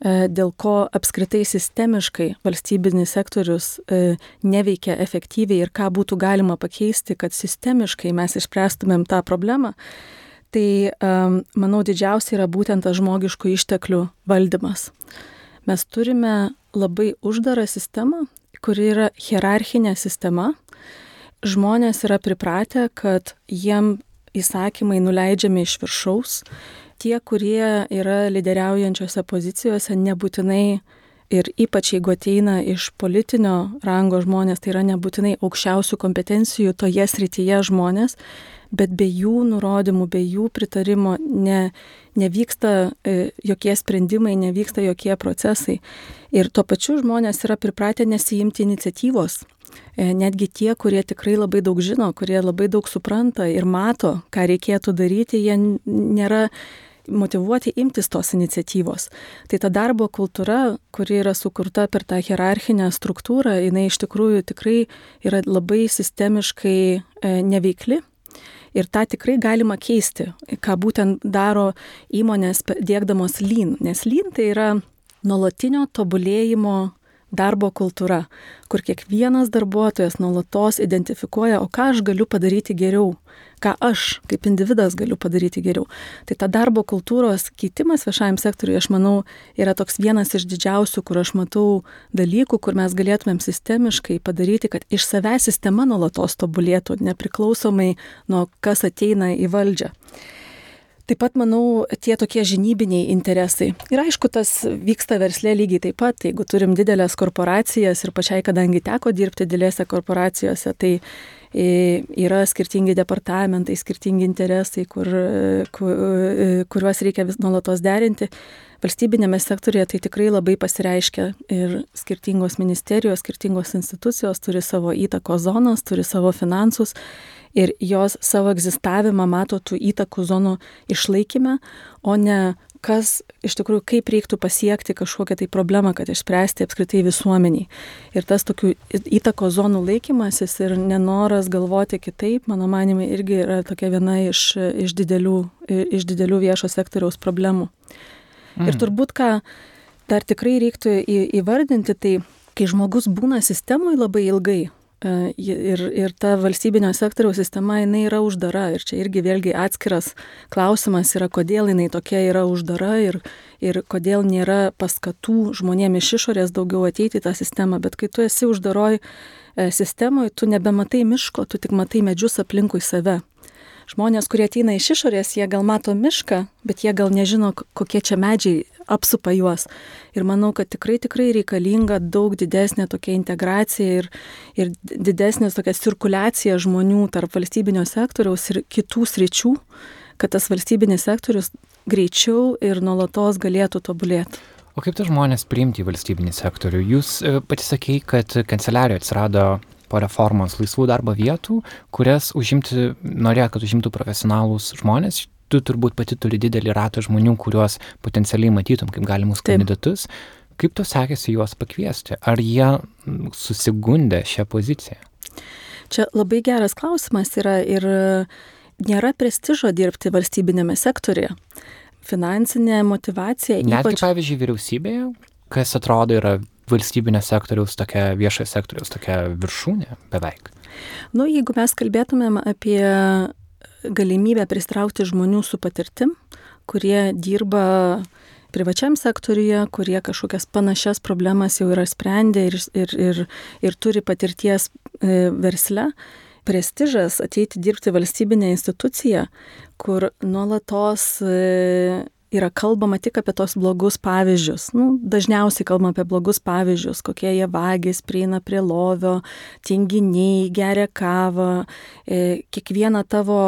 dėl ko apskritai sistemiškai valstybinis sektorius e, neveikia efektyviai ir ką būtų galima pakeisti, kad sistemiškai mes išspręstumėm tą problemą, tai manau didžiausia yra būtent tas žmogiškų išteklių valdymas. Mes turime labai uždarą sistemą, kuri yra hierarchinė sistema. Žmonės yra pripratę, kad jiem įsakymai nuleidžiami iš viršaus tie, kurie yra lyderiaujančiose pozicijose, nebūtinai ir ypač jeigu ateina iš politinio rango žmonės, tai yra nebūtinai aukščiausių kompetencijų toje srityje žmonės, bet be jų nurodymų, be jų pritarimo ne, nevyksta e, jokie sprendimai, nevyksta jokie procesai. Ir tuo pačiu žmonės yra pripratę nesijimti iniciatyvos. E, netgi tie, kurie tikrai labai daug žino, kurie labai daug supranta ir mato, ką reikėtų daryti, jie nėra motivuoti imtis tos iniciatyvos. Tai ta darbo kultūra, kuri yra sukurta per tą hierarchinę struktūrą, jinai iš tikrųjų tikrai yra labai sistemiškai e, neveikli. Ir tą tikrai galima keisti, ką būtent daro įmonės dėkdamos lyn, nes lyn tai yra nuolatinio tobulėjimo darbo kultūra, kur kiekvienas darbuotojas nuolatos identifikuoja, o ką aš galiu padaryti geriau, ką aš kaip individas galiu padaryti geriau. Tai ta darbo kultūros keitimas viešajam sektoriui, aš manau, yra toks vienas iš didžiausių, kur aš matau dalykų, kur mes galėtumėm sistemiškai padaryti, kad iš savęs sistema nuolatos tobulėtų, nepriklausomai nuo kas ateina į valdžią. Taip pat, manau, tie tokie žinybiniai interesai. Ir aišku, tas vyksta verslė lygiai taip pat. Jeigu turim didelės korporacijas ir pačiai, kadangi teko dirbti didelėse korporacijose, tai e, yra skirtingi departamentai, skirtingi interesai, kur, kur, kuriuos reikia vis nuolatos derinti. Valstybinėme sektorėje tai tikrai labai pasireiškia ir skirtingos ministerijos, skirtingos institucijos turi savo įtakos zonas, turi savo finansus ir jos savo egzistavimą mato tų įtakų zonų išlaikymę, o ne kas iš tikrųjų, kaip reiktų pasiekti kažkokią tai problemą, kad išspręsti apskritai visuomeniai. Ir tas tokių įtako zonų laikymasis ir nenoras galvoti kitaip, mano manimi, irgi yra tokia viena iš, iš, didelių, iš didelių viešo sektoriaus problemų. Mm. Ir turbūt, ką dar tikrai reiktų į, įvardinti, tai kai žmogus būna sistemoje labai ilgai, ir, ir ta valstybinio sektoriaus sistema, jinai yra uždara. Ir čia irgi vėlgi atskiras klausimas yra, kodėl jinai tokia yra uždara ir, ir kodėl nėra paskatų žmonėm iš išorės daugiau ateiti į tą sistemą. Bet kai tu esi uždaroj e, sistemoje, tu nebematai miško, tu tik matai medžius aplinkui save žmonės, kurie ateina iš išorės, jie gal mato mišką, bet jie gal nežino, kokie čia medžiai apsupa juos. Ir manau, kad tikrai, tikrai reikalinga daug didesnė tokia integracija ir, ir didesnė tokia cirkuliacija žmonių tarp valstybinio sektoriaus ir kitų sričių, kad tas valstybinis sektorius greičiau ir nuolatos galėtų tobulėti. O kaip tas žmonės priimti į valstybinį sektorių? Jūs e, pati sakei, kad kanceliarijoje atsirado po reformos laisvų darbo vietų, kurias užimti, norėjo, kad užimtų profesionalūs žmonės. Tu turbūt pati turi didelį ratą žmonių, kuriuos potencialiai matytum kaip galimus Taip. kandidatus. Kaip tu sekėsi juos pakviesti? Ar jie susigundė šią poziciją? Čia labai geras klausimas yra ir nėra prestižo dirbti valstybinėme sektorėje. Finansinė motivacija. Netgi, ypač... pavyzdžiui, vyriausybėje, kas atrodo yra valstybinio sektoriaus tokia, viešojo sektoriaus tokia viršūnė beveik? Nu, jeigu mes kalbėtumėm apie galimybę pristraukti žmonių su patirtim, kurie dirba privačiam sektoriuje, kurie kažkokias panašias problemas jau yra sprendę ir, ir, ir, ir turi patirties e, versle, prestižas ateiti dirbti valstybinę instituciją, kur nuolatos e, yra kalbama tik apie tos blogus pavyzdžius. Nu, dažniausiai kalbama apie blogus pavyzdžius, kokie jie vagis, prieina prie lovio, tinginiai, geria kavą, e, kiekvieną tavo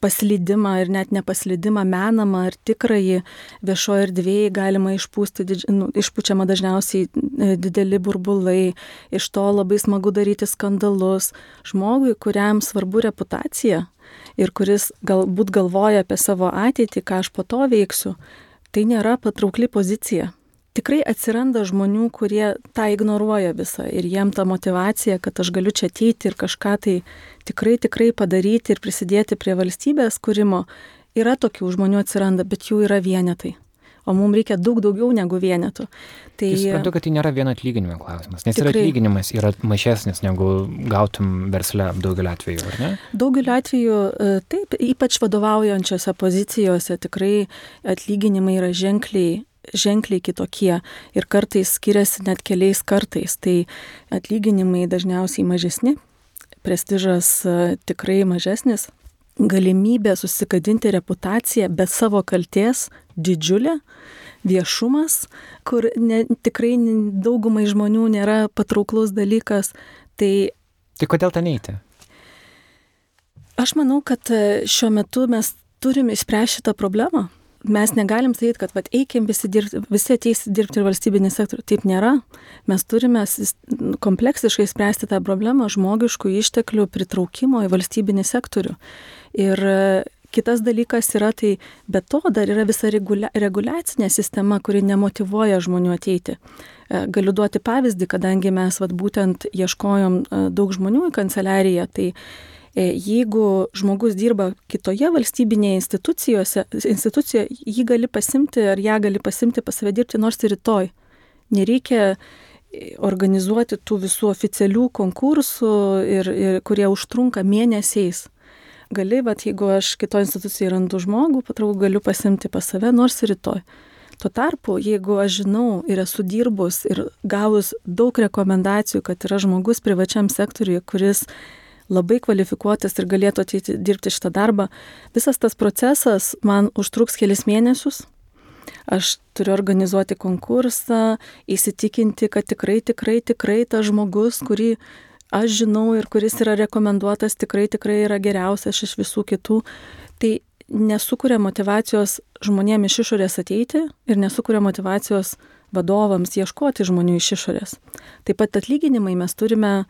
paslydimą ir net nepaslydimą menamą ar tikrąjį viešoje erdvėje galima išpūsti, didž... nu, išpučiama dažniausiai e, dideli burbulai, iš to labai smagu daryti skandalus. Žmogui, kuriam svarbu reputacija, ir kuris galbūt galvoja apie savo ateitį, ką aš po to veiksiu, tai nėra patraukli pozicija. Tikrai atsiranda žmonių, kurie tą ignoruoja visą ir jiem ta motivacija, kad aš galiu čia ateiti ir kažką tai tikrai, tikrai padaryti ir prisidėti prie valstybės kūrimo, yra tokių žmonių atsiranda, bet jų yra vienetai o mums reikia daug daugiau negu vienetų. Tai suprantu, kad tai nėra vieno atlyginimo klausimas, nes tikrai, ir atlyginimas yra mažesnis negu gautum versle daugeliu atveju, ar ne? Daugeliu atveju e, taip, ypač vadovaujančiose pozicijose tikrai atlyginimai yra ženkliai ženkliai kitokie ir kartais skiriasi net keliais kartais. Tai atlyginimai dažniausiai mažesni, prestižas e, tikrai mažesnis, galimybė susikadinti reputaciją be savo kalties didžiulė, viešumas, kur ne, tikrai daugumai žmonių nėra patrauklus dalykas. Tai, tai kodėl ten eiti? Aš manau, kad e, šiuo metu mes turim išspręsti šitą problemą. Mes negalim sakyti, kad vat, eikim visi, dirbti, visi ateis dirbti ir valstybinį sektorių. Taip nėra. Mes turime kompleksiškai spręsti tą problemą žmogiškų išteklių pritraukimo į valstybinį sektorių. Ir Kitas dalykas yra tai, be to dar yra visa regulia, reguliacinė sistema, kuri nemotivuoja žmonių ateiti. E, galiu duoti pavyzdį, kadangi mes vat, būtent ieškojom e, daug žmonių į kanceliariją, tai e, jeigu žmogus dirba kitoje valstybinėje institucijoje, jį gali pasimti ar ją gali pasimti pas save dirbti nors ir rytoj. Nereikia organizuoti tų visų oficialių konkursų, ir, ir, kurie užtrunka mėnesiais. Gali, bet jeigu aš kito institucijai randu žmogų, patrauk galiu pasimti pas save nors ir rytoj. Tuo tarpu, jeigu aš žinau ir esu dirbus ir gavus daug rekomendacijų, kad yra žmogus privačiam sektoriuje, kuris labai kvalifikuotas ir galėtų ateiti dirbti šitą darbą, visas tas procesas man užtruks kelis mėnesius. Aš turiu organizuoti konkursą, įsitikinti, kad tikrai, tikrai, tikrai tas žmogus, kurį aš žinau ir kuris yra rekomenduotas, tikrai, tikrai yra geriausias iš visų kitų. Tai nesukuria motivacijos žmonėms iš išorės ateiti ir nesukuria motivacijos vadovams ieškoti žmonių iš išorės. Taip pat atlyginimai mes turime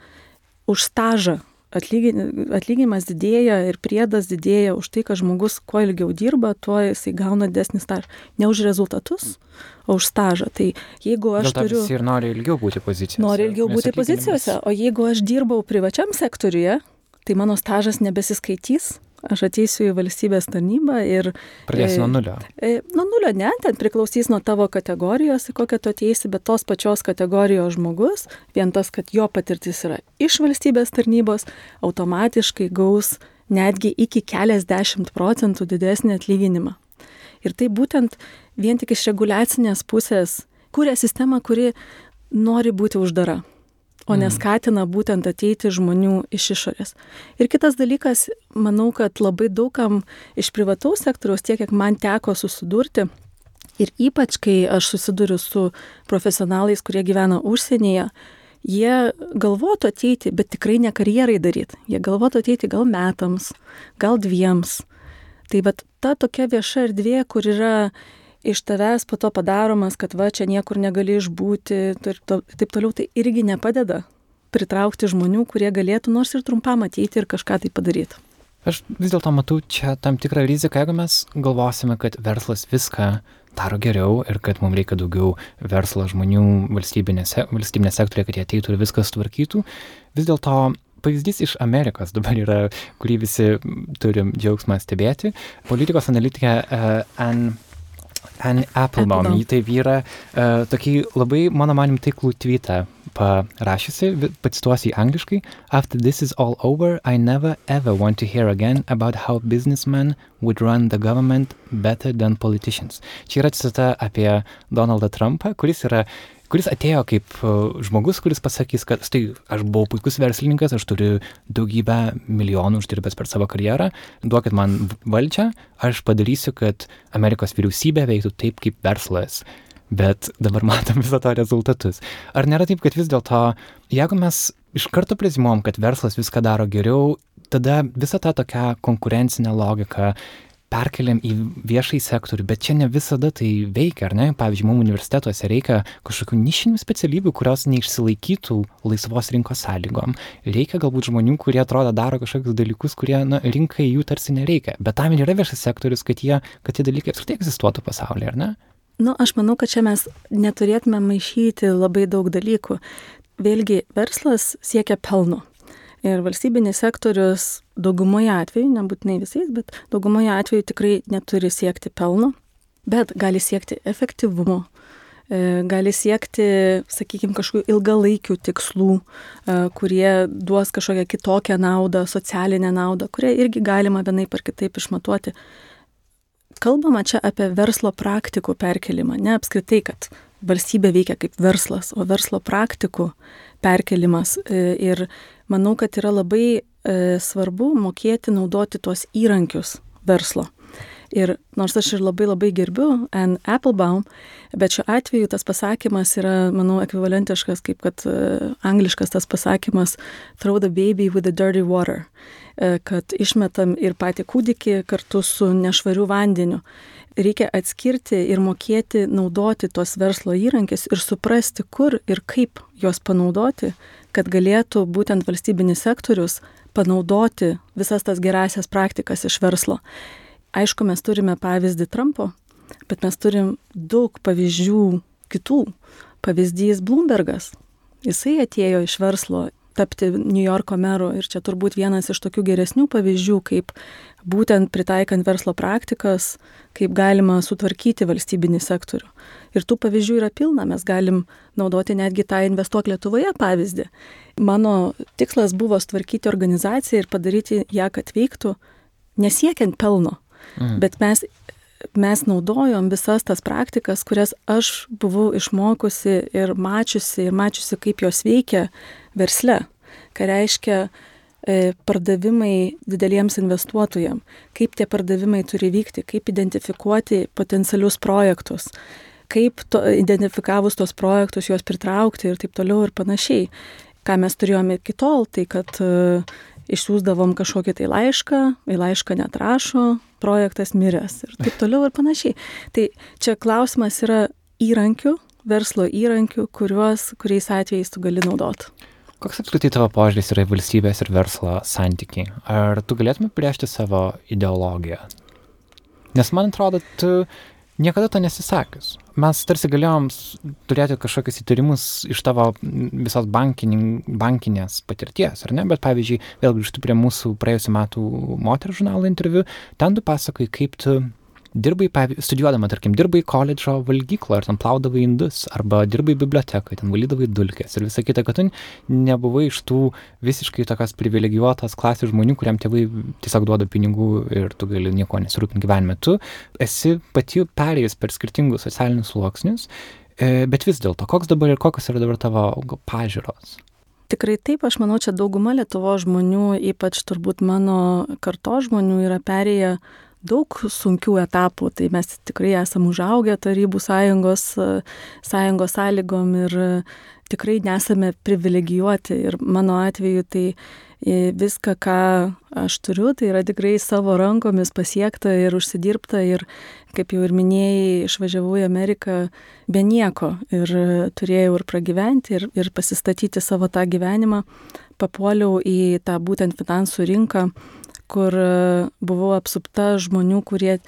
už stažą. Atlyginimas didėja ir priedas didėja už tai, kad žmogus kuo ilgiau dirba, tuo jisai gauna desnį stažą. Ne už rezultatus, o už stažą. Tai jeigu aš Dėl turiu... ir nori ilgiau būti pozicijose. Nori ilgiau būti pozicijose, o jeigu aš dirbau privačiam sektoriuje, tai mano stažas nebesiskaitys. Aš ateisiu į valstybės tarnybą ir... Pradėsi e, nuo nulio. E, Nuo nulio ne, ten priklausys nuo tavo kategorijos, kokią tu ateisi, bet tos pačios kategorijos žmogus, vien tas, kad jo patirtis yra iš valstybės tarnybos, automatiškai gaus netgi iki keliasdešimt procentų didesnį atlyginimą. Ir tai būtent vien tik iš reguliacinės pusės kūrė sistemą, kuri nori būti uždara, o neskatina būtent ateiti žmonių iš išorės. Ir kitas dalykas, manau, kad labai daugam iš privataus sektoriaus, tiek kiek man teko susidurti, ir ypač kai aš susiduriu su profesionalais, kurie gyvena užsienyje, jie galvotų ateiti, bet tikrai ne karjerai daryti. Jie galvotų ateiti gal metams, gal dviems. Tai bet ta tokia vieša erdvė, kur yra iš tavęs po to padaromas, kad va čia niekur negali išbūti ir taip toliau, tai irgi nepadeda pritraukti žmonių, kurie galėtų nors ir trumpam ateiti ir kažką tai padaryti. Aš vis dėlto matau čia tam tikrą riziką, jeigu mes galvosime, kad verslas viską daro geriau ir kad mums reikia daugiau verslo žmonių valstybinėse, valstybinė sektorė, kad jie ateitų ir viskas tvarkytų. Vis dėlto pavyzdys iš Amerikos dabar yra, kurį visi turim džiaugsmą stebėti. Politikos analitikė uh, Ann Anne Applebaum, Applebaum. ji tai yra uh, tokį labai, mano manim, taiklų tweetą parašiusi, pacituosiu jį angliškai. After this is all over, I never ever want to hear again about how businessmen would run the government better than politicians. Čia yra citata apie Donaldą Trumpą, kuris yra kuris atėjo kaip uh, žmogus, kuris pasakys, kad štai aš buvau puikus verslininkas, aš turiu daugybę milijonų uždirbęs per savo karjerą, duokit man valdžią, aš padarysiu, kad Amerikos vyriausybė veiktų taip kaip verslas. Bet dabar [laughs] matom viso to rezultatus. Ar nėra taip, kad vis dėlto, jeigu mes iš karto prezimuom, kad verslas viską daro geriau, tada visą tą tokią konkurencinę logiką perkeliam į viešai sektorių, bet čia ne visada tai veikia, ar ne? Pavyzdžiui, mums universitetuose reikia kažkokių nišinių specialybių, kurios neišsilaikytų laisvos rinkos sąlygom. Reikia galbūt žmonių, kurie atrodo daro kažkokius dalykus, kurie na, rinkai jų tarsi nereikia. Bet tam ir yra viešas sektorius, kad, jie, kad tie dalykai apskritai egzistuotų pasaulyje, ar ne? Nu, aš manau, kad čia mes neturėtume maišyti labai daug dalykų. Vėlgi, verslas siekia pelno. Ir valstybinis sektorius daugumoje atveju, nebūtinai visais, bet daugumoje atveju tikrai neturi siekti pelno, bet gali siekti efektyvumo, e, gali siekti, sakykime, kažkokių ilgalaikių tikslų, e, kurie duos kažkokią kitokią naudą, socialinę naudą, kurią irgi galima vienaip ar kitaip išmatuoti. Kalbama čia apie verslo praktikų perkelimą, ne apskritai, kad valstybė veikia kaip verslas, o verslo praktikų perkelimas. E, Ir manau, kad yra labai e, svarbu mokėti naudoti tuos įrankius verslo. Ir nors aš ir labai labai gerbiu Anne Applebaum, bet šiuo atveju tas pasakymas yra, manau, ekvivalentiškas, kaip kad e, angliškas tas pasakymas throw the baby with the dirty water, e, kad išmetam ir patį kūdikį kartu su nešvariu vandeniu. Reikia atskirti ir mokėti naudoti tos verslo įrankis ir suprasti, kur ir kaip juos panaudoti, kad galėtų būtent valstybinis sektorius panaudoti visas tas gerasias praktikas iš verslo. Aišku, mes turime pavyzdį Trumpo, bet mes turim daug pavyzdžių kitų. Pavyzdys Bloombergas. Jisai atėjo iš verslo tapti New Yorko meru. Ir čia turbūt vienas iš tokių geresnių pavyzdžių, kaip būtent pritaikant verslo praktikas, kaip galima sutvarkyti valstybinį sektorių. Ir tų pavyzdžių yra pilna, mes galim naudoti netgi tą investuok Lietuvoje pavyzdį. Mano tikslas buvo sutvarkyti organizaciją ir padaryti ją, kad veiktų, nesiekiant pelno. Mm. Bet mes mes naudojom visas tas praktikas, kurias aš buvau išmokusi ir mačiusi, ir mačiusi, kaip jos veikia versle. Ką reiškia e, pardavimai dideliems investuotojams, kaip tie pardavimai turi vykti, kaip identifikuoti potencialius projektus, kaip to, identifikavus tos projektus juos pritraukti ir taip toliau ir panašiai. Ką mes turėjome iki tol, tai kad uh, išsiųsdavom kažkokį tai laišką, į laišką netrašo, projektas miręs ir taip toliau ir panašiai. Tai čia klausimas yra įrankių, verslo įrankių, kuriuos, kuriais atvejais tu gali naudoti. Koks apskritai tavo požiūris yra į valstybės ir verslo santykiai? Ar tu galėtum priešti savo ideologiją? Nes man atrodo, tu niekada to nesisakius. Mes tarsi galėjom turėti kažkokius įtarimus iš tavo visos bankinės patirties, ar ne? Bet pavyzdžiui, vėl grįžtu prie mūsų praėjusiu metu moterų žurnalo interviu, ten tu pasakai, kaip tu dirbai, studijuodama, tarkim, dirbai koledžo valgyklo ir ten plaudavai indus, arba dirbai bibliotekoje, ten valydavai dulkės ir visa kita, kad tu nebuvai iš tų visiškai tokios privilegijuotos klasės žmonių, kuriam tėvai tiesiog duoda pinigų ir tu gali nieko nesirūpinti gyvenime. Tu esi pati perėjus per skirtingus socialinius sluoksnius, e, bet vis dėlto, koks dabar ir kokios yra dabar tavo pažiūros? Tikrai taip, aš manau, čia dauguma Lietuvo žmonių, ypač turbūt mano karto žmonių, yra perėję daug sunkių etapų, tai mes tikrai esame užaugę Tarybų sąjungos, sąjungos sąlygom ir tikrai nesame privilegijuoti. Ir mano atveju tai e, viską, ką aš turiu, tai yra tikrai savo rankomis pasiekta ir užsidirbta. Ir kaip jau ir minėjai, išvažiavau į Ameriką be nieko ir turėjau ir pragyventi, ir, ir pasistatyti savo tą gyvenimą. Papuoliau į tą būtent finansų rinką kur e, buvau apsupta žmonių, kurie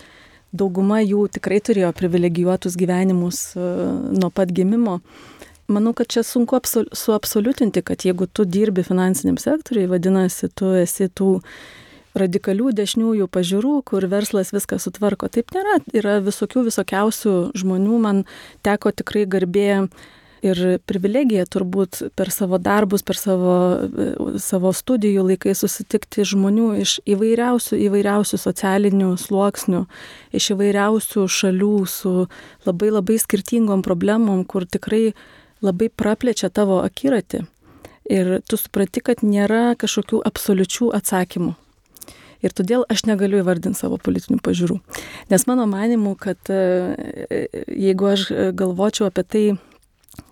dauguma jų tikrai turėjo privilegijuotus gyvenimus e, nuo pat gimimo. Manau, kad čia sunku absol suabsoliutinti, kad jeigu tu dirbi finansiniam sektoriui, vadinasi, tu esi tų radikalių dešiniųjų pažiūrų, kur verslas viską sutvarko. Taip nėra. Yra visokių visokiausių žmonių. Man teko tikrai garbė ir privilegija turbūt per savo darbus, per savo, savo studijų laikai susitikti žmonių iš įvairiausių, įvairiausių socialinių sluoksnių, iš įvairiausių šalių su labai labai skirtingom problemom, kur tikrai labai praplečia tavo akiratį. Ir tu supranti, kad nėra kažkokių absoliučių atsakymų. Ir todėl aš negaliu įvardinti savo politinių pažiūrų. Nes mano manimu, kad jeigu aš galvočiau apie tai,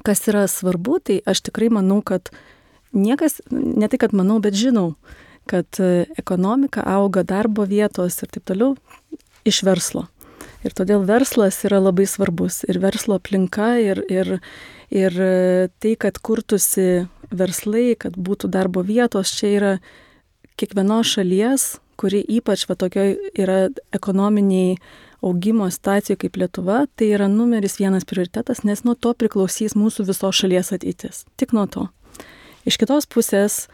kas yra svarbu, tai aš tikrai manau, kad niekas, ne tai kad manau, bet žinau, kad e, ekonomika auga darbo vietos ir taip toliau iš verslo. Ir todėl verslas yra labai svarbus. Ir verslo aplinka, ir, ir, ir e, tai, kad kurtųsi verslai, kad būtų darbo vietos, čia yra kiekvienos šalies, kuri ypač va tokioj yra ekonominiai augimo situacijoje kaip Lietuva, tai yra numeris vienas prioritetas, nes nuo to priklausys mūsų visos šalies ateitis. Tik nuo to. Iš kitos pusės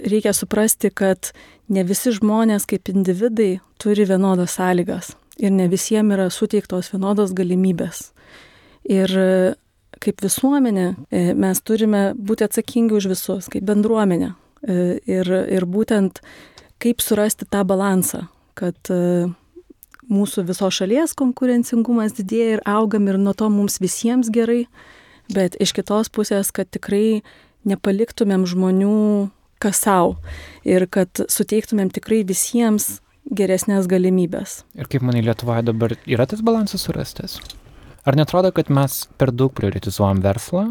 reikia suprasti, kad ne visi žmonės kaip individai turi vienodas sąlygas ir ne visiems yra suteiktos vienodos galimybės. Ir kaip visuomenė e, mes turime būti atsakingi už visus, kaip bendruomenė. E, ir, ir būtent kaip surasti tą balansą, kad e, mūsų visos šalies konkurencingumas didėja ir augam ir nuo to mums visiems gerai, bet iš kitos pusės, kad tikrai nepaliktumėm žmonių kas savo ir kad suteiktumėm tikrai visiems geresnės galimybės. Ir kaip manai Lietuvoje dabar yra tas balansas surastas? Ar netrodo, kad mes per daug prioritizuojam verslą,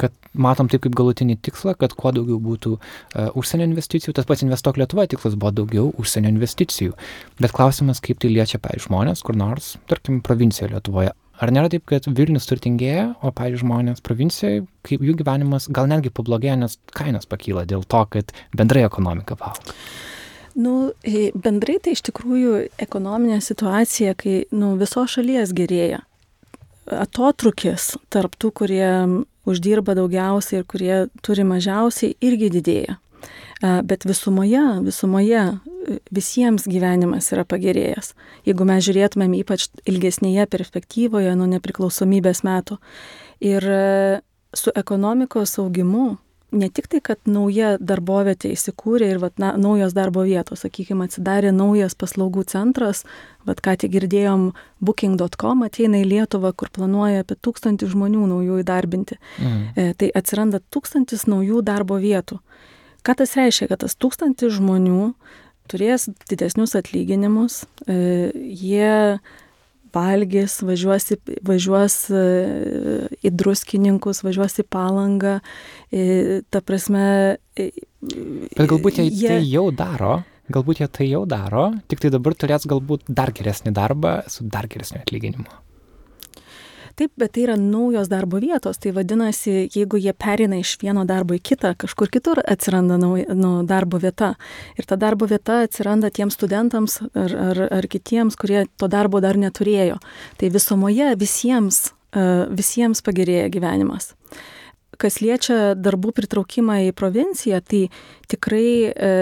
kad matom taip kaip galutinį tikslą, kad kuo daugiau būtų uh, užsienio investicijų. Tas pats investuok Lietuvoje tikslas buvo daugiau užsienio investicijų. Bet klausimas, kaip tai liečia, pavyzdžiui, žmonės kur nors, tarkim, provincijoje Lietuvoje. Ar nėra taip, kad Vilnius turtingėja, o, pavyzdžiui, žmonės provincijoje, kaip jų gyvenimas gal netgi pablogėja, nes kainos pakyla dėl to, kad bendrai ekonomika auga? Nu, bendrai tai iš tikrųjų ekonominė situacija, kai nu, visos šalies gerėja atotrukis tarp tų, kurie uždirba daugiausiai ir kurie turi mažiausiai, irgi didėja. Bet visumoje, visumoje visiems gyvenimas yra pagerėjęs. Jeigu mes žiūrėtumėm ypač ilgesnėje perspektyvoje nuo nepriklausomybės metų. Ir su ekonomikos augimu ne tik tai, kad nauja darbovietė įsikūrė ir vat, na, naujos darbo vietos, sakykime, atsidarė naujas paslaugų centras, vat ką tik girdėjom, booking.com ateina į Lietuvą, kur planuoja apie tūkstantį žmonių naujų įdarbinti. Mm. E, tai atsiranda tūkstantis naujų darbo vietų. Ką tas reiškia, kad tas tūkstantis žmonių turės didesnius atlyginimus, e, jie valgys, važiuos, į, važiuos e, į druskininkus, važiuos į palangą, e, ta prasme. E, Bet galbūt jie, jie tai jau daro, galbūt jie tai jau daro, tik tai dabar turės galbūt dar geresnį darbą su dar geresniu atlyginimu. Taip, bet tai yra naujos darbo vietos, tai vadinasi, jeigu jie perina iš vieno darbo į kitą, kažkur kitur atsiranda nauja, nu, darbo vieta. Ir ta darbo vieta atsiranda tiems studentams ar, ar, ar kitiems, kurie to darbo dar neturėjo. Tai visumoje visiems, e, visiems pagerėja gyvenimas kas liečia darbų pritraukimą į provinciją, tai tikrai e,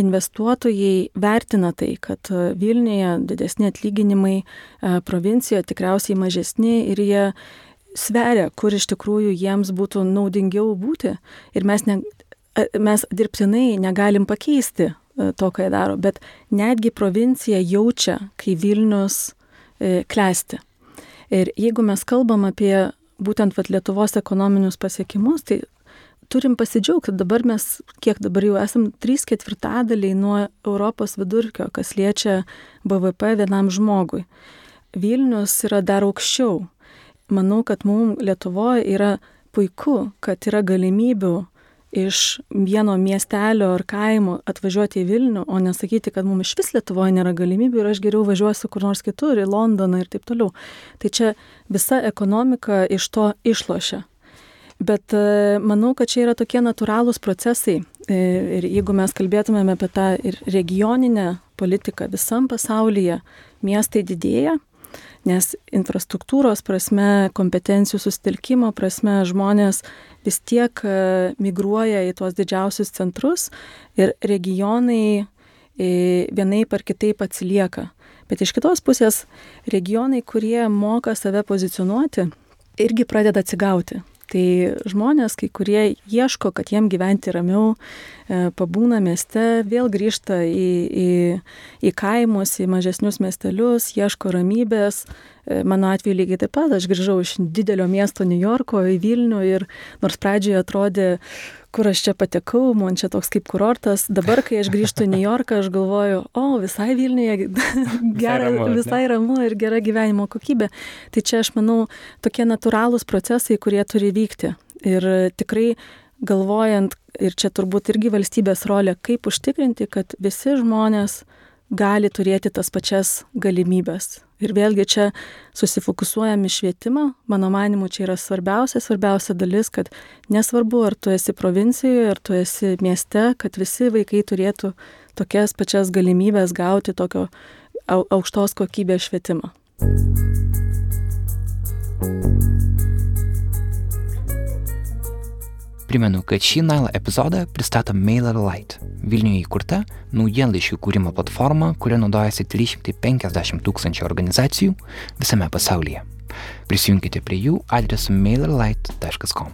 investuotojai vertina tai, kad e, Vilniuje didesni atlyginimai, e, provincijoje tikriausiai mažesni ir jie sveria, kur iš tikrųjų jiems būtų naudingiau būti. Ir mes, ne, e, mes dirbtinai negalim pakeisti to, ką jie daro, bet netgi provincija jaučia, kai Vilnius klesti. Ir jeigu mes kalbam apie būtent vat, Lietuvos ekonominius pasiekimus, tai turim pasidžiaugti, dabar mes, kiek dabar jau esam, 3 ketvirtadaliai nuo Europos vidurkio, kas liečia BVP vienam žmogui. Vilnius yra dar aukščiau. Manau, kad mums Lietuvoje yra puiku, kad yra galimybių iš vieno miestelio ar kaimo atvažiuoti į Vilnių, o nesakyti, kad mums iš vis Lietuvoje nėra galimybių ir aš geriau važiuosiu kur nors kitur, į Londoną ir taip toliau. Tai čia visa ekonomika iš to išlošia. Bet e, manau, kad čia yra tokie natūralūs procesai. E, ir jeigu mes kalbėtumėme apie tą ir regioninę politiką visam pasaulyje, miestai didėja, nes infrastruktūros prasme, kompetencijų sustelkimo prasme žmonės vis tiek e, migruoja į tuos didžiausius centrus ir regionai vienai par kitaip atsilieka. Bet iš kitos pusės regionai, kurie moka save pozicionuoti, irgi pradeda atsigauti. Tai žmonės, kai kurie ieško, kad jiem gyventi ramiau, e, pabūna mieste, vėl grįžta į, į, į kaimus, į mažesnius miestelius, ieško ramybės. E, mano atveju lygiai taip pat, aš grįžau iš didelio miesto New Yorko į Vilnių ir nors pradžioje atrodė, kur aš čia patekau, man čia toks kaip kurortas. Dabar, kai aš grįžtu į [laughs] New Yorką, aš galvoju, o visai Vilniuje [laughs] gera, visai ramu, visai ramu ir gera gyvenimo kokybė. Tai čia aš manau tokie natūralūs procesai, kurie turi vykti. Ir tikrai galvojant, ir čia turbūt irgi valstybės rolė, kaip užtikrinti, kad visi žmonės gali turėti tas pačias galimybės Ir vėlgi čia susifokusuojam į švietimą, mano manimu, čia yra svarbiausia, svarbiausia dalis, kad nesvarbu, ar tu esi provincijoje, ar tu esi mieste, kad visi vaikai turėtų tokias pačias galimybės gauti tokio aukštos kokybės švietimą. Primenu, kad šį Nailą epizodą pristato MailerLite, Vilniuje įkurta naujienlaiškių kūrimo platforma, kuria naudojasi 350 tūkstančių organizacijų visame pasaulyje. Prisijunkite prie jų adresu mailerlite.com.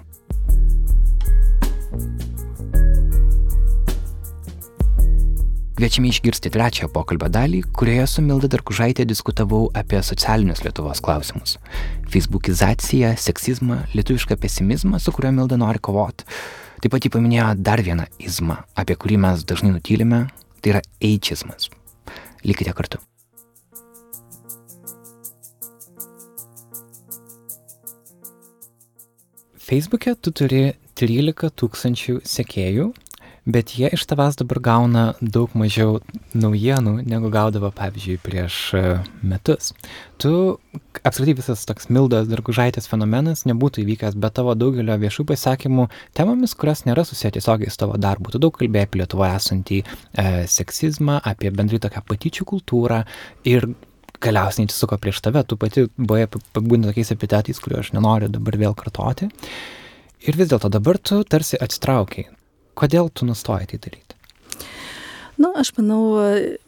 Kviečiame išgirsti trečią pokalbio dalį, kurioje su Milda Darkužaitė diskutavau apie socialinius Lietuvos klausimus - Facebookizaciją, seksizmą, lietuvišką pesimizmą, su kuriuo Milda nori kovoti. Taip pat jį paminėjo dar vieną izmą, apie kurį mes dažnai nutylime, tai yra eičizmas. Likite kartu. Facebook'e tu turi 13 tūkstančių sekėjų bet jie iš tavęs dabar gauna daug mažiau naujienų, negu gaudavo, pavyzdžiui, prieš e, metus. Tu, apskritai visas toks Mildas Dargužaitės fenomenas nebūtų įvykęs be tavo daugelio viešų pasakymų temomis, kurios nėra susiję tiesiogiai su tavo darbu. Tu daug kalbėjai apie Lietuvoje esantį e, seksizmą, apie bendrai tokią patyčių kultūrą ir galiausiai neatsisuko prieš tave, tu pati buvai apibūdinta tokiais epitetais, kuriuos aš nenoriu dabar vėl kartoti. Ir vis dėlto dabar tu tarsi atsitraukiai. Kodėl tu nustojai tai daryti? Na, nu, aš manau,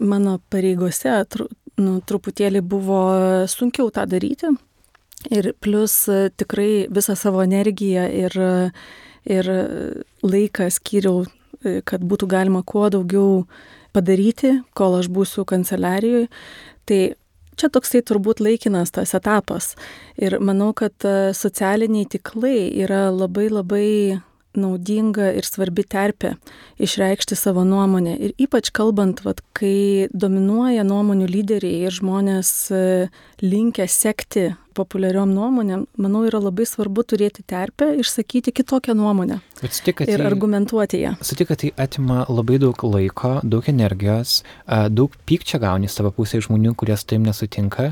mano pareigose tru, nu, truputėlį buvo sunkiau tą daryti. Ir plus tikrai visą savo energiją ir, ir laiką skyriau, kad būtų galima kuo daugiau padaryti, kol aš būsiu kanceliarijoje. Tai čia toksai turbūt laikinas tas etapas. Ir manau, kad socialiniai tiklai yra labai labai naudinga ir svarbi terpė išreikšti savo nuomonę. Ir ypač kalbant, vat, kai dominuoja nuomonių lyderiai ir žmonės e, linkia sekti populiariom nuomonėm, manau, yra labai svarbu turėti terpę išsakyti kitokią nuomonę. Sutik, ir tai, argumentuoti ją. Sutik, kad tai atima labai daug laiko, daug energijos, daug pykčio gauni savo pusėje žmonių, kurie su taim nesutinka.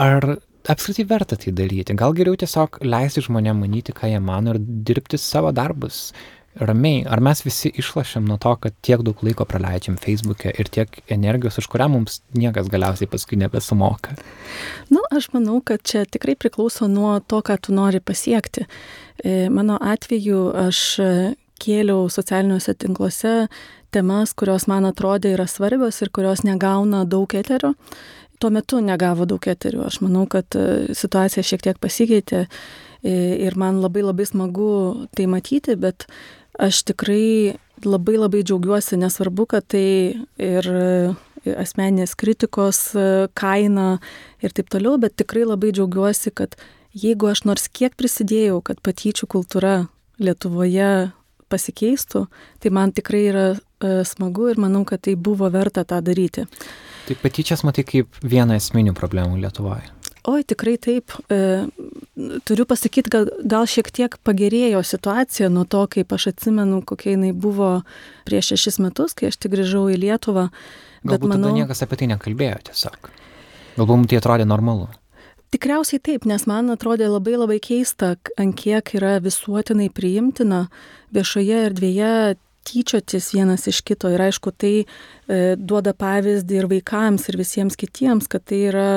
Ar apskritai verta tai daryti. Gal geriau tiesiog leisti žmonėm manyti, ką jie mano ir dirbti savo darbus ramiai. Ar mes visi išlašėm nuo to, kad tiek daug laiko praleidžiam Facebook'e ir tiek energijos, už kurią mums niekas galiausiai paskui nebesumoka? Na, nu, aš manau, kad čia tikrai priklauso nuo to, ką tu nori pasiekti. E, mano atveju aš kėliau socialiniuose tinkluose temas, kurios man atrodė yra svarbios ir kurios negauna daug eterio tuo metu negavo daug eterių. Aš manau, kad e, situacija šiek tiek pasikeitė e, ir man labai labai smagu tai matyti, bet aš tikrai labai labai džiaugiuosi, nesvarbu, kad tai ir e, asmeninės kritikos kaina ir taip toliau, bet tikrai labai džiaugiuosi, kad jeigu aš nors kiek prisidėjau, kad patyčių kultūra Lietuvoje pasikeistų, tai man tikrai yra smagu ir manau, kad tai buvo verta tą daryti. Tai patyčias matai kaip vieną esminių problemų Lietuvoje. Oi, tikrai taip. E, turiu pasakyti, gal, gal šiek tiek pagerėjo situacija nuo to, kaip aš atsimenu, kokia jinai buvo prieš šešis metus, kai aš tik grįžau į Lietuvą. Galbūt manau, tada niekas apie tai nekalbėjo tiesiog. Galbūt mums tai atrodė normalu. Tikriausiai taip, nes man atrodė labai labai keista, ant kiek yra visuotinai priimtina viešoje erdvėje tyčiotis vienas iš kito ir aišku tai e, duoda pavyzdį ir vaikams ir visiems kitiems, kad tai yra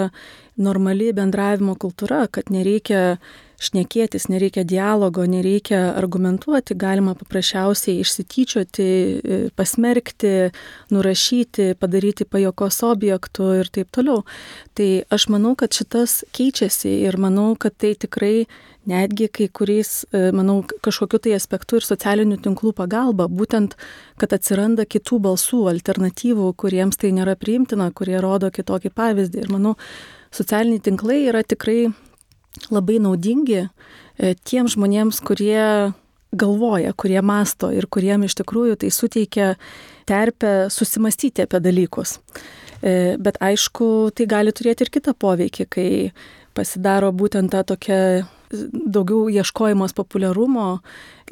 normali bendravimo kultūra, kad nereikia šnekėtis, nereikia dialogo, nereikia argumentuoti, galima paprasčiausiai išsityčioti, e, pasmerkti, nurašyti, padaryti pajokos objektų ir taip toliau. Tai aš manau, kad šitas keičiasi ir manau, kad tai tikrai netgi kai kuriais, e, manau, kažkokiu tai aspektu ir socialinių tinklų pagalba, būtent, kad atsiranda kitų balsų, alternatyvų, kuriems tai nėra priimtina, kurie rodo kitokį pavyzdį. Ir manau, socialiniai tinklai yra tikrai labai naudingi e, tiems žmonėms, kurie galvoja, kurie masto ir kuriem iš tikrųjų tai suteikia terpę susimastyti apie dalykus. E, bet aišku, tai gali turėti ir kitą poveikį, kai pasidaro būtent ta tokia daugiau ieškojimas populiarumo,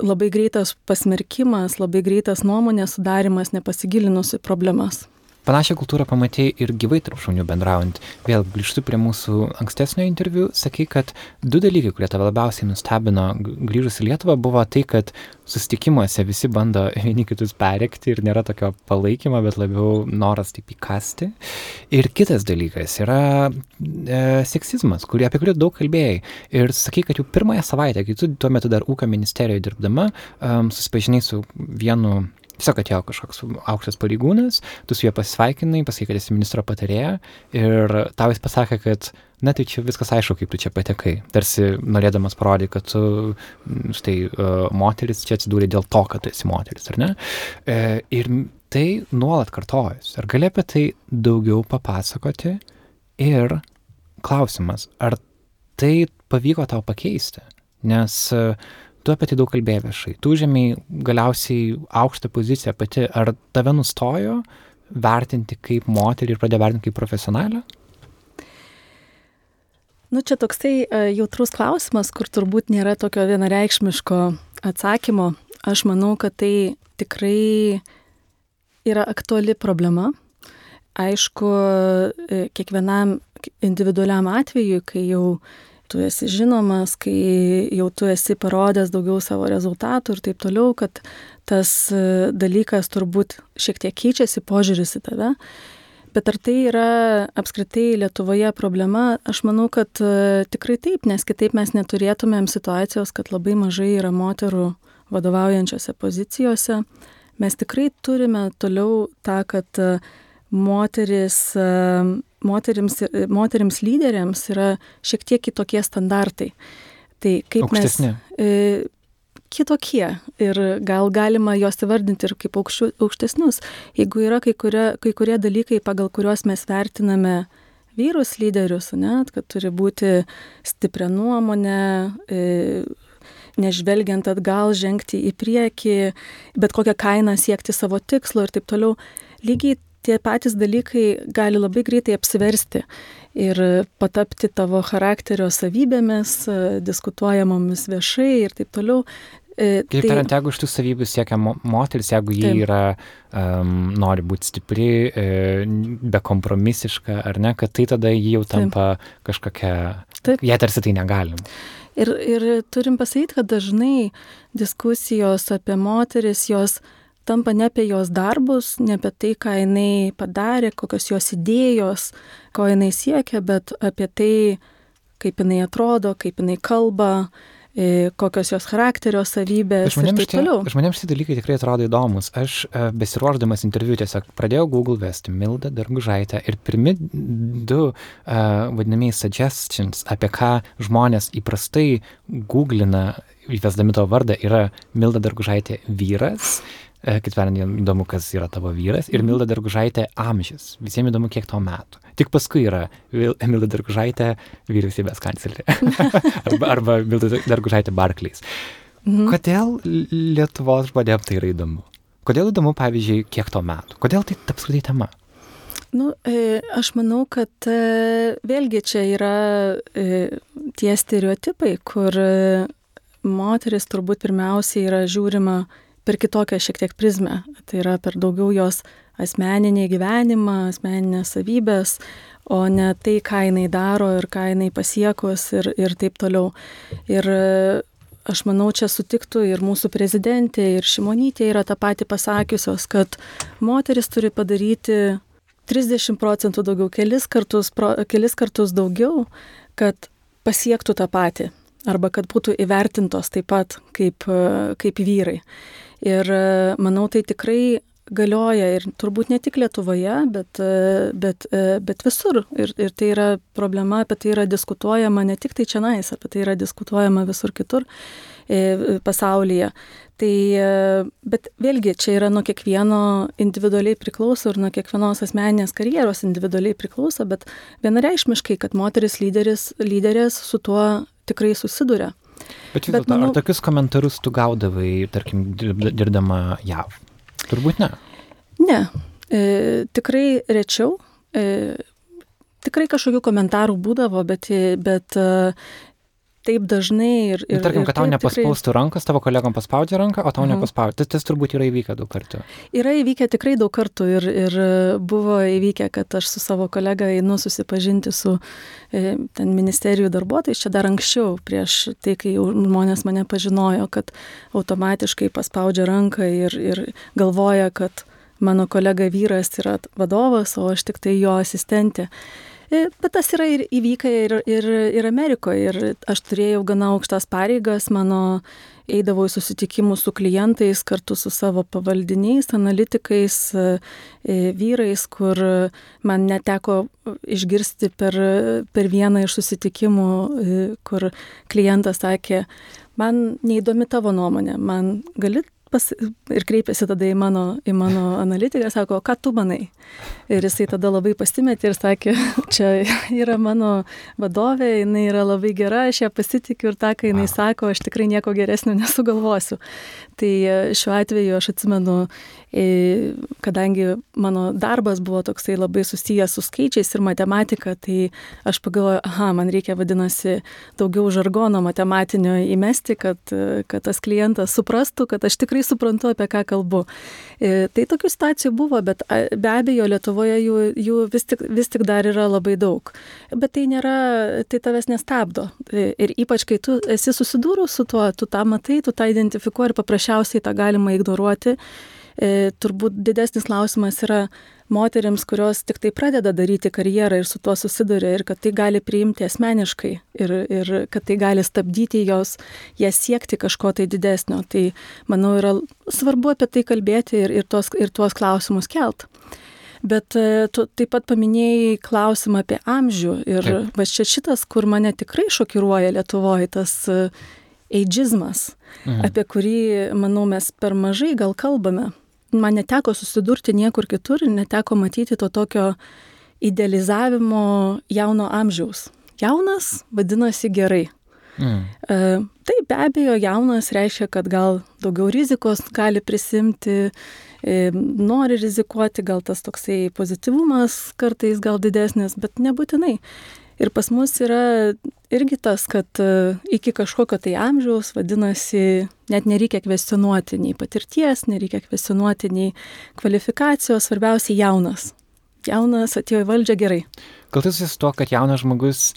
labai greitas pasmerkimas, labai greitas nuomonės sudarimas, nepasigilinus į problemas. Panašią kultūrą pamatėjai ir gyvai tarp žmonių bendraujant. Vėl grįžtu prie mūsų ankstesnio interviu, sakai, kad du dalykai, kurie tave labiausiai nustebino grįžus į Lietuvą, buvo tai, kad susitikimuose visi bando [laughs] vieni kitus perėkti ir nėra tokio palaikymo, bet labiau noras taip įkasti. Ir kitas dalykas yra e, seksizmas, kurį, apie kurį daug kalbėjai. Ir sakai, kad jau pirmąją savaitę, kai tu tuo metu dar ūkio ministerijoje dirbdama, um, susipažinai su vienu Tiesiog atėjo kažkoks aukštas pareigūnas, tu su juo pasveikinai, pasakai, kad esi ministro patarėja ir tau jis pasakė, kad, na tai čia viskas aišku, kaip tu čia patekai. Tarsi norėdamas parodyti, kad tu, štai, uh, moteris čia atsidūrė dėl to, kad tu esi moteris, ar ne? E, ir tai nuolat kartojas. Ar gali apie tai daugiau papasakoti? Ir klausimas, ar tai pavyko tau pakeisti? Nes uh, tu apie tai daug kalbėjai viešai, tu užėmiai galiausiai aukštą poziciją pati, ar tave nustojo vertinti kaip moterį ir pradėjo vertinti kaip profesionalę? Nu, čia toksai uh, jautrus klausimas, kur turbūt nėra tokio vienareikšmiško atsakymo. Aš manau, kad tai tikrai yra aktuali problema. Aišku, e, kiekvienam individualiam atveju, kai jau tu esi žinomas, kai jau tu esi parodęs daugiau savo rezultatų ir taip toliau, kad tas e, dalykas turbūt šiek tiek keičiasi požiūris į tave. Bet ar tai yra apskritai Lietuvoje problema? Aš manau, kad tikrai taip, nes kitaip mes neturėtumėm situacijos, kad labai mažai yra moterų vadovaujančiose pozicijose. Mes tikrai turime toliau tą, kad moteris, moterims, moterims lyderiams yra šiek tiek kitokie standartai. Tai kaip Aukštesni. mes. E, kitokie ir gal galima juos įvardinti ir kaip aukščiu, aukštesnius. Jeigu yra kai kurie, kai kurie dalykai, pagal kuriuos mes vertiname vyrus lyderius, net, kad turi būti stiprią nuomonę, e, nežvelgiant atgal, žengti į priekį, bet kokią kainą siekti savo tikslo ir taip toliau. Lygiai tie patys dalykai gali labai greitai apsiversti ir patapti tavo charakterio savybėmis, diskutuojamomis viešai ir taip toliau. E, Kaip tai, tariant, jeigu iš tų savybių siekia mo moteris, jeigu ji yra, um, nori būti stipri, e, bekompromisiška, ar ne, kad tai tada ji jau tampa taip. kažkokia, taip. jie tarsi tai negalim. Ir, ir turim pasakyti, kad dažnai diskusijos apie moteris, jos tampa ne apie jos darbus, ne apie tai, ką jinai padarė, kokios jos idėjos, ko jinai siekia, bet apie tai, kaip jinai atrodo, kaip jinai kalba, e, kokios jos charakterio savybės žmonėms toliau. Žmonėms šitie dalykai tikrai atrodo įdomus. Aš e, besiruoždamas interviu tiesiog pradėjau Google vesti Mildą Dargužaitę ir pirmi du uh, vadinamieji suggestions, apie ką žmonės įprastai googlina įvesdami tavo vardą, yra Milda Dargužaitė vyras kaip tariant, įdomu, kas yra tavo vyras, ir mhm. Milda Dargužaitė amžius. Visiems įdomu, kiek tau metų. Tik paskui yra Milda Dargužaitė vyriausybės kanclerė. [laughs] arba, arba Milda Dargužaitė Barclays. Mhm. Kodėl Lietuvos žmonėms tai yra įdomu? Kodėl įdomu, pavyzdžiui, kiek to metų? Kodėl tai apskritai tema? Nu, e, aš manau, kad e, vėlgi čia yra tie stereotipai, kur moteris turbūt pirmiausiai yra žiūrima per kitokią šiek tiek prizmę. Tai yra per daugiau jos asmeninį gyvenimą, asmeninės savybės, o ne tai, ką jinai daro ir ką jinai pasiekus ir, ir taip toliau. Ir e, aš manau, čia sutiktų ir mūsų prezidentė, ir Šimonytė yra tą patį pasakiusios, kad moteris turi padaryti 30 procentų daugiau, kelis kartus, pro, kelis kartus daugiau, kad pasiektų tą patį arba kad būtų įvertintos taip pat kaip, e, kaip vyrai. Ir e, manau, tai tikrai galioja ir turbūt ne tik Lietuvoje, bet, e, bet, e, bet visur. Ir, ir tai yra problema, apie tai yra diskutuojama ne tik tai čia nais, apie tai yra diskutuojama visur kitur pasaulyje. Tai, bet vėlgi, čia yra nuo kiekvieno individualiai priklauso ir nuo kiekvienos asmeninės karjeros individualiai priklauso, bet vienareišmiškai, kad moteris lyderis, lyderės su tuo tikrai susiduria. Bet, Bet manau, ar tokius komentarus tu gaudavai, tarkim, dirbdama JAV? Turbūt ne. Ne, e, tikrai rečiau. E, tikrai kažkokių komentarų būdavo, bet, bet taip dažnai ir... ir Tarkim, kad tau nepaspaustų tikrai... rankos, tavo kolegom paspaudžia ranką, o tau mhm. nepaspaudžia. Tas, tas turbūt yra įvykę daug kartų. Yra įvykę tikrai daug kartų ir, ir buvo įvykę, kad aš su savo kolega einu susipažinti su e, ten ministerijų darbuotojais, čia dar anksčiau, prieš tai, kai žmonės mane pažinojo, kad automatiškai paspaudžia ranką ir, ir galvoja, kad mano kolega vyras yra vadovas, o aš tik tai jo asistentė. E, bet tas yra ir įvykę ir, ir, ir Amerikoje. Ir aš turėjau gana aukštas pareigas, mano eidavau į susitikimus su klientais kartu su savo pavaldiniais, analitikais, e, e, vyrais, kur man neteko išgirsti per, per vieną iš susitikimų, kur klientas sakė, man neįdomi tavo nuomonė, man gali pas, ir kreipėsi tada į mano, į mano analitiką, sako, ką tu manai? Ir jisai tada labai pasimetė ir sakė, čia yra mano vadovė, jinai yra labai gera, aš ją pasitikiu ir tą, ką jinai sako, aš tikrai nieko geresnio [laughs] nesugalvosiu. Tai e, šiuo atveju aš atsimenu, e, kadangi mano darbas buvo toksai labai susijęs su skaičiais ir matematika, tai aš pagalvoju, aha, man reikia vadinasi daugiau žargono matematinio įmesti, kad, e, kad tas klientas suprastų, kad aš tikrai suprantu, apie ką kalbu. Tai tokių situacijų buvo, bet be abejo Lietuvoje jų, jų vis, tik, vis tik dar yra labai daug. Bet tai nėra, tai tavęs nestabdo. Ir ypač, kai tu esi susidūrus su tuo, tu tą matai, tu tą identifikuoji ir paprasčiausiai tą galima ignoruoti. E, turbūt didesnis klausimas yra, moteriams, kurios tik tai pradeda daryti karjerą ir su tuo susiduria ir kad tai gali priimti asmeniškai ir, ir kad tai gali stabdyti jos, jas siekti kažko tai didesnio. Tai manau yra svarbu apie tai kalbėti ir, ir, tuos, ir tuos klausimus kelt. Bet e, tu taip pat paminėjai klausimą apie amžių ir Taip. va čia šitas, kur mane tikrai šokiruoja Lietuvoje, tas eidžizmas, mhm. apie kurį, manau, mes per mažai gal kalbame man neteko susidurti niekur kitur ir neteko matyti to tokio idealizavimo jauno amžiaus. Jaunas vadinasi gerai. Mm. E, taip, be abejo, jaunas reiškia, kad gal daugiau rizikos gali prisimti, e, nori rizikuoti, gal tas toksai pozityvumas kartais gal didesnis, bet nebūtinai. Ir pas mus yra irgi tas, kad e, iki kažkokio tai amžiaus, vadinasi, net nereikia kvestionuoti nei patirties, nereikia kvestionuoti nei kvalifikacijos, svarbiausia jaunas. Jaunas atėjo į valdžią gerai. Gal tai susijęs tuo, kad jaunas žmogus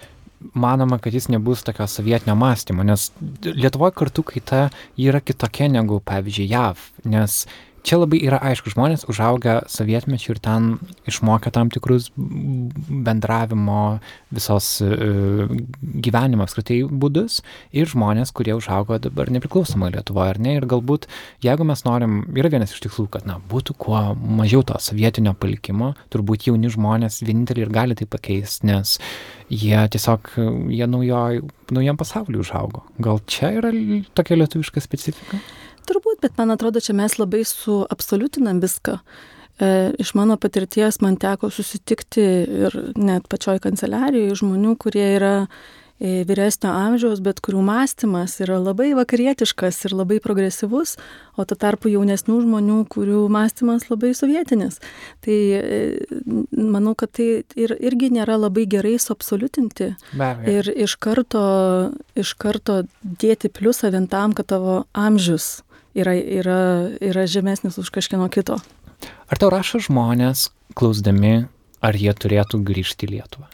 manoma, kad jis nebus tokio sovietinio mąstymo, nes Lietuvoje kartu kaita yra kitokia negu, pavyzdžiui, JAV, nes čia labai yra aišku, žmonės užauga sovietmečiu ir ten išmoka tam tikrus bendravimo, visos uh, gyvenimo apskritai būdus ir žmonės, kurie užaugo dabar nepriklausomai Lietuvoje, ar ne? Ir galbūt, jeigu mes norim, yra vienas iš tikslų, kad, na, būtų kuo mažiau to sovietinio palikimo, turbūt jauni žmonės vieninteliai ir gali tai pakeisti, nes jie tiesiog, jie naujoj, naujam pasauliu užaugo. Gal čia yra tokia lietuviška specifika? Turbūt, bet man atrodo, čia mes labai suabsoliutinam viską. E, iš mano patirties man teko susitikti ir net pačioj kanceliarijoje žmonių, kurie yra e, vyresnio amžiaus, bet kurių mąstymas yra labai vakarietiškas ir labai progresyvus, o tuo tarpu jaunesnių žmonių, kurių mąstymas labai sovietinis. Tai e, manau, kad tai ir, irgi nėra labai gerai suabsoliutinti ir iš karto, iš karto dėti pliusą vien tam, kad tavo amžius yra, yra, yra žemesnis už kažkieno kito. Ar tau rašo žmonės, klausdami, ar jie turėtų grįžti į Lietuvą?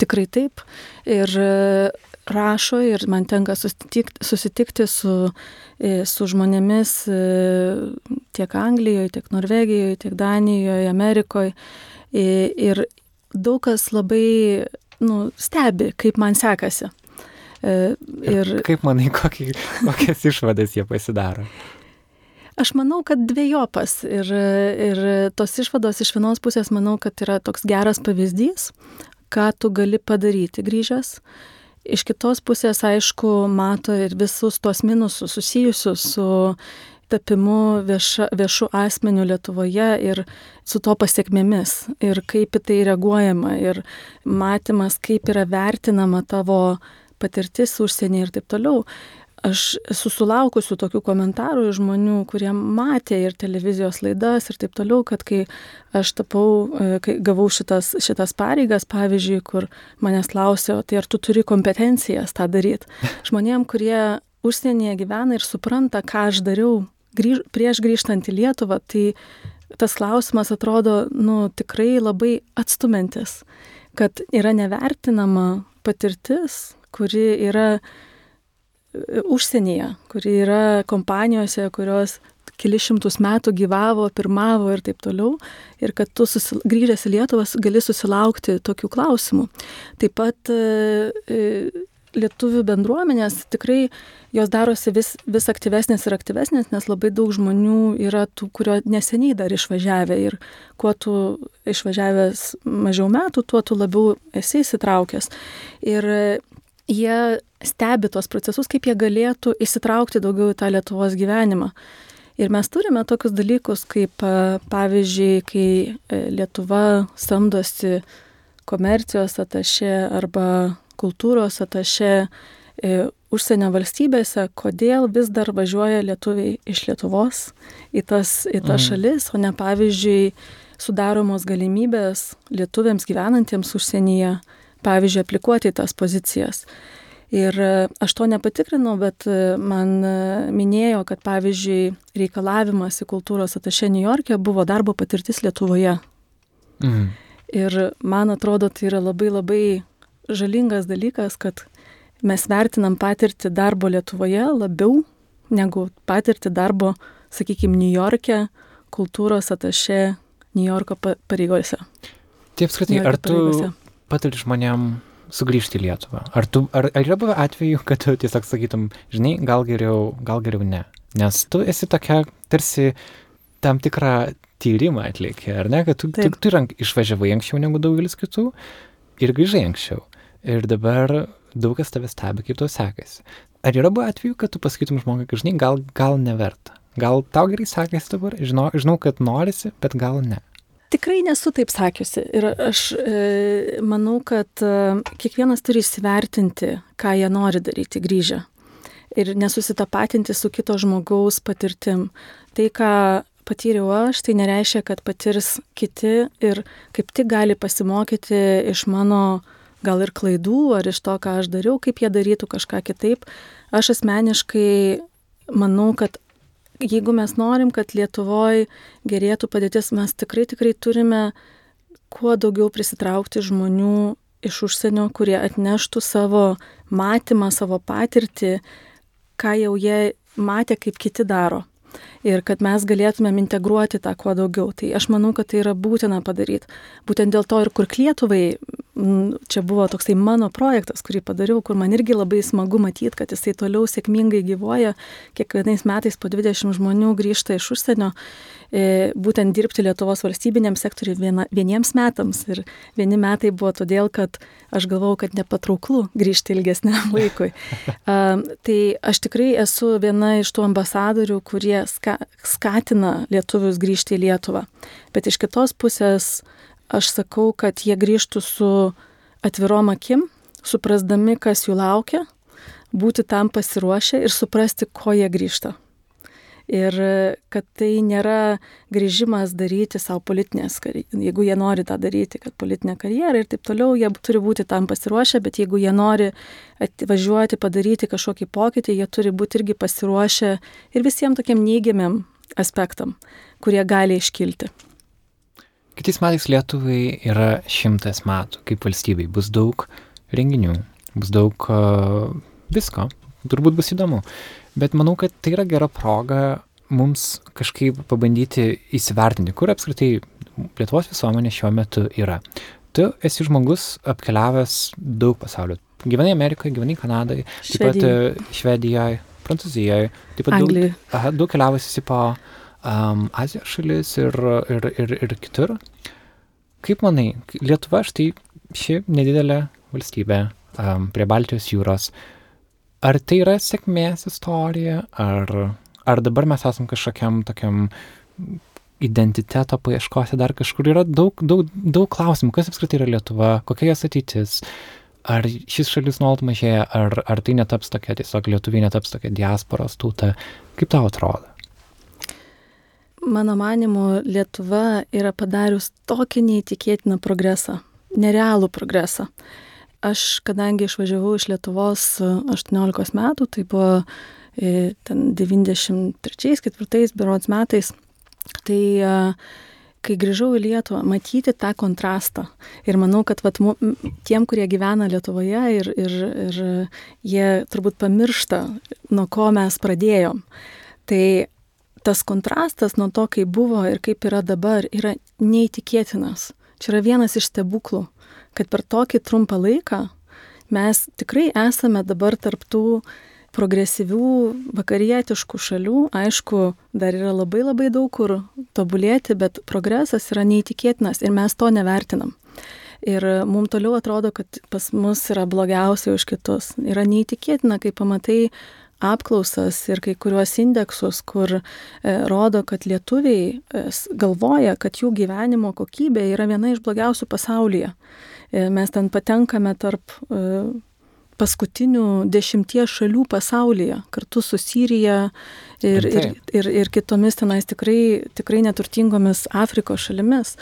Tikrai taip. Ir e, rašo ir man tenka susitikti, susitikti su, e, su žmonėmis e, tiek Anglijoje, tiek Norvegijoje, tiek Danijoje, Amerikoje. Ir daug kas labai nu, stebi, kaip man sekasi. E, ir... Kaip manai, kokį, kokias išvadas jie pasidaro? Aš manau, kad dviejopas ir, ir tos išvados iš vienos pusės manau, kad yra toks geras pavyzdys, ką tu gali padaryti grįžęs. Iš kitos pusės, aišku, mato ir visus tuos minusus susijusius su tapimu vieša, viešu asmeniu Lietuvoje ir su to pasiekmėmis ir kaip į tai reaguojama ir matymas, kaip yra vertinama tavo patirtis užsienyje ir taip toliau. Aš esu sulaukusių tokių komentarų iš žmonių, kurie matė ir televizijos laidas ir taip toliau, kad kai aš tapau, e, kai gavau šitas, šitas pareigas, pavyzdžiui, kur manęs klausė, tai ar tu turi kompetencijas tą daryti. [laughs] Žmonėm, kurie užsienyje gyvena ir supranta, ką aš dariau grįž, prieš grįžtant į Lietuvą, tai tas klausimas atrodo, nu, tikrai labai atstumantis, kad yra nevertinama patirtis, kuri yra e, užsienyje, kuri yra kompanijose, kurios keli šimtus metų gyvavo, pirmavo ir taip toliau, ir kad tu susil... grįžęs į Lietuvą gali susilaukti tokių klausimų. Taip pat e, e, lietuvių bendruomenės tikrai jos darosi vis, vis aktyvesnės ir aktyvesnės, nes labai daug žmonių yra tų, kurio neseniai dar išvažiavę ir kuo tu išvažiavęs mažiau metų, tuo tu labiau esi įsitraukęs. Ir jie stebi tos procesus, kaip jie galėtų įsitraukti daugiau į tą Lietuvos gyvenimą. Ir mes turime tokius dalykus, kaip pavyzdžiui, kai e, Lietuva samdosi komercijos atašė arba kultūros atašė e, užsienio valstybėse, kodėl vis dar važiuoja lietuviai iš Lietuvos į tas, į tas mm. šalis, o ne pavyzdžiui sudaromos galimybės lietuviams gyvenantiems užsienyje pavyzdžiui, aplikuoti į tas pozicijas. Ir e, aš to nepatikrinau, bet e, man e, minėjo, kad pavyzdžiui reikalavimas į kultūros atašę New York'e buvo darbo patirtis Lietuvoje. Mhm. Ir man atrodo, tai yra labai labai žalingas dalykas, kad mes vertinam patirtį darbo Lietuvoje labiau negu patirtį darbo, sakykime, New York'e kultūros atašė New Yorko pareigose. Tai apskritai, ar tu patari žmonėm sugrįžti į Lietuvą? Ar, tu, ar, ar yra buvę atveju, kad tu tiesiog sakytum, žinai, gal geriau, gal geriau ne? Nes tu esi tokia tarsi tam tikrą tyrimą atlikė, ar ne, kad tu, Taip. tu, tu rank, išvažiavai anksčiau negu daugelis kitų ir grįžai anksčiau. Ir dabar daug kas tave stebi, kaip tau sekasi. Ar yra buvę atveju, kad tu pasakytum žmogui, kad žinai, gal, gal neverta? Gal tau gerai sekasi dabar, žinau, žinau, kad norisi, bet gal ne. Tikrai nesu taip sakiusi. Ir aš e, manau, kad e, kiekvienas turi įsivertinti, ką jie nori daryti grįžę. Ir nesusitapatinti su kito žmogaus patirtim. Tai, ką patyriau aš, tai nereiškia, kad patirs kiti ir kaip tik gali pasimokyti iš mano gal ir klaidų ar iš to, ką aš dariau, kaip jie darytų kažką kitaip. Aš asmeniškai manau, kad jeigu mes norim, kad Lietuvoje gerėtų padėtis, mes tikrai tikrai turime kuo daugiau prisitraukti žmonių iš užsienio, kurie atneštų savo matymą, savo patirtį, ką jau jie matė, kaip kiti daro ir kad mes galėtumėm integruoti tą kuo daugiau. Tai aš manau, kad tai yra būtina padaryti. Būtent dėl to ir kur Lietuvai, čia buvo toksai mano projektas, kurį padariau, kur man irgi labai smagu matyti, kad jisai toliau sėkmingai gyvoja, kiekvienais metais po 20 žmonių grįžta iš užsienio E, būtent dirbti Lietuvos valstybiniam sektoriui viena, vieniems metams. Ir vieni metai buvo todėl, kad aš galvau, kad nepatrauklu grįžti ilgesniam [laughs] laikui. Tai aš tikrai esu viena iš tų ambasadorių, kurie ska, skatina lietuvius grįžti į Lietuvą. Bet iš kitos pusės aš sakau, kad jie grįžtų su atvirom akim, suprasdami, kas jų laukia, būti tam pasiruošę ir suprasti, ko jie grįžta ir kad tai nėra grįžimas daryti savo politinės karjeros, jeigu jie nori tą daryti, kad politinė karjera ir taip toliau, jie turi būti tam pasiruošę, bet jeigu jie nori atvažiuoti, padaryti kažkokį pokytį, jie turi būti irgi pasiruošę ir visiems tokiam neigiamiam aspektam, kurie gali iškilti. Kitais metais Lietuvai yra šimtas metų, kaip valstybei bus daug renginių, bus daug uh, visko, turbūt bus įdomu. Bet manau, kad tai yra gera proga mums kažkaip pabandyti įsivertinti, kur apskritai Lietuvos visuomenė šiuo metu yra. Tu esi žmogus apkeliavęs daug pasaulio. Gyvenai Amerikoje, gyvenai Kanadoje, taip pat e, Švedijoje, Prancūzijoje, taip pat Anglijoje. daug, aha, daug keliavusi po um, Azijos šalis ir, ir, ir, ir kitur. Kaip manai, Lietuva štai ši nedidelė valstybė um, prie Baltijos jūros, Ar tai yra sėkmės istorija, ar, ar dabar mes esam kažkokiam tokiam identiteto paieškose dar kažkur? Yra daug, daug, daug klausimų, kas apskritai yra Lietuva, kokia jos ateitis, ar šis šalis nuolat mažėja, ar, ar tai netaps tokia, tiesiog lietuviai netaps tokia diasporos tauta, kaip tau atrodo? Mano manimu, Lietuva yra padarius tokį neįtikėtiną progresą, nerealų progresą. Aš, kadangi išvažiavau iš Lietuvos 18 e, metų, tai buvo e, ten 93-4 berods metais, tai e, kai grįžau į Lietuvą, matyti tą kontrastą. Ir manau, kad vat, tiem, kurie gyvena Lietuvoje ir, ir, ir jie turbūt pamiršta, nuo ko mes pradėjom. Tai tas kontrastas nuo to, kaip buvo ir kaip yra dabar, yra neįtikėtinas. Čia yra vienas iš stebuklų kad per tokį trumpą laiką mes tikrai esame dabar tarptų progresyvių vakarietiškų šalių. Aišku, dar yra labai labai daug kur tobulėti, bet progresas yra neįtikėtinas ir mes to nevertinam. Ir mums toliau atrodo, kad pas mus yra blogiausia už kitus. Yra neįtikėtina, kai pamatai apklausas ir kai kuriuos indeksus, kur e, rodo, kad lietuviai e, galvoja, kad jų gyvenimo kokybė yra viena iš blogiausių pasaulyje. E, mes ten patenkame tarp paskutinių dešimties šalių pasaulyje, kartu su Sirija ir, ir, ir, ir kitomis tenais tikrai, tikrai neturtingomis Afrikos šalimis.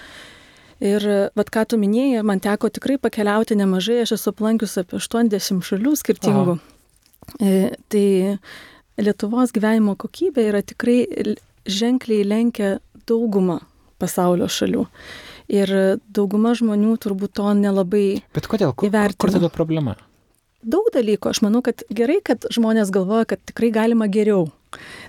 Ir vad ką tu minėjai, man teko tikrai pakeliauti nemažai, aš esu aplankius apie 80 šalių skirtingų. E, tai Lietuvos gyvenimo kokybė yra tikrai ženkliai lenkia daugumą pasaulio šalių. Ir dauguma žmonių turbūt to nelabai. Bet kodėl? Kur, įvertina. kur tada problema? Daug dalykų. Aš manau, kad gerai, kad žmonės galvoja, kad tikrai galima geriau.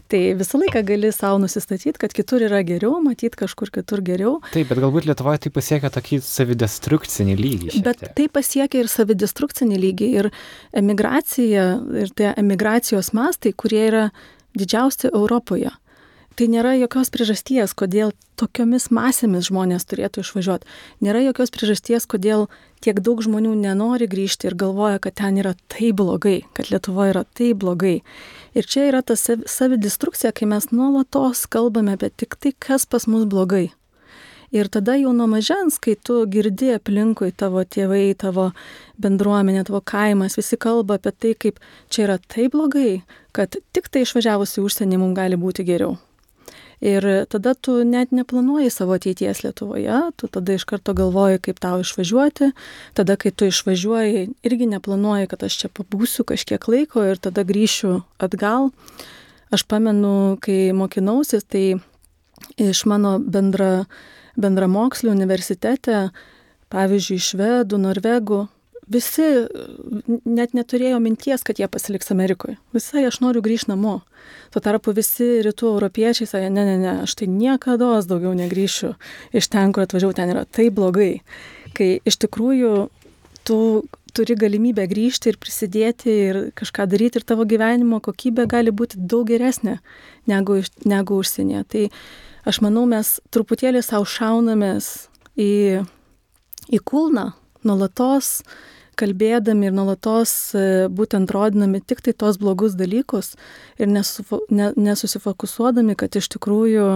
Tai visą laiką gali savo nusistatyti, kad kitur yra geriau, matyti kažkur kitur geriau. Taip, bet galbūt Lietuvoje tai pasiekia tokį savidestrukcinį lygį. Bet tai pasiekia ir savidestrukcinį lygį. Ir emigracija, ir tie emigracijos mastai, kurie yra didžiausi Europoje tai nėra jokios priežasties, kodėl tokiomis masėmis žmonės turėtų išvažiuoti. Nėra jokios priežasties, kodėl tiek daug žmonių nenori grįžti ir galvoja, kad ten yra taip blogai, kad Lietuva yra taip blogai. Ir čia yra ta savidestrukcija, kai mes nuolatos kalbame apie tik tai, kas pas mus blogai. Ir tada jau nuo mažens, kai tu girdi aplinkui tavo tėvai, tavo bendruomenė, tavo kaimas, visi kalba apie tai, kaip čia yra taip blogai, kad tik tai išvažiavus į užsienį mums gali būti geriau. Ir tada tu net neplanuoji savo ateities Lietuvoje, tu tada iš karto galvoji, kaip tau išvažiuoti, tada kai tu išvažiuoji, irgi neplanuoji, kad aš čia pabūsiu kažkiek laiko ir tada grįšiu atgal. Aš pamenu, kai mokinausi, tai iš mano bendra, bendramokslių universitete, pavyzdžiui, švedų, norvegų, visi net neturėjo minties, kad jie pasiliks Amerikoje. Visai aš noriu grįžti namo. Tuo tarpu visi rytų europiečiai sakė, ne, ne, ne, aš tai niekada daugiau negryšiu iš ten, kur atvažiavau, ten yra taip blogai. Kai iš tikrųjų tu turi galimybę grįžti ir prisidėti ir kažką daryti ir tavo gyvenimo kokybė gali būti daug geresnė negu, negu užsienyje. Tai aš manau, mes truputėlį savo šaunamės į, į kulną, nuolatos kalbėdami ir nuolatos e, būtent rodinami tik tai tos blogus dalykus ir nesufu, ne, nesusifokusuodami, kad iš tikrųjų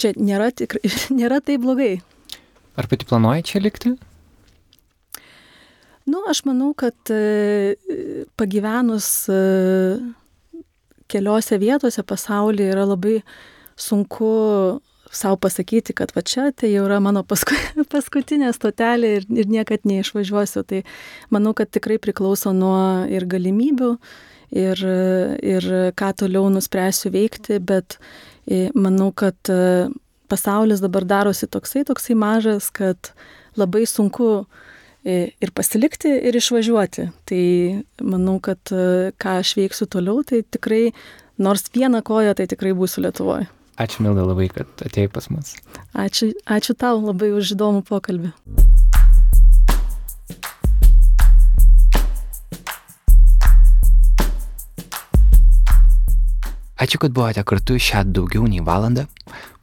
čia nėra, tikrai, [laughs] nėra taip blogai. Ar pati planuoji čia likti? Nu, aš manau, kad e, pagyvenus e, keliose vietose pasaulyje yra labai sunku savo pasakyti, kad va čia tai jau yra mano pasku, [laughs] paskutinė stotelė ir, ir niekad neišvažiuosiu. Tai manau, kad tikrai priklauso nuo ir galimybių, ir, ir ką toliau nuspręsiu veikti, bet e, manau, kad e, pasaulis dabar darosi toksai, toksai mažas, kad labai sunku e, ir pasilikti, ir išvažiuoti. Tai manau, kad ką aš veiksiu toliau, tai tikrai, nors vieną koją, tai tikrai būsiu Lietuvoje. Ačiū Milda labai, kad atėjai pas mus. Ačiū, ačiū tau labai už įdomų pokalbį. Ačiū, kad buvote kartu šią daugiau nei valandą.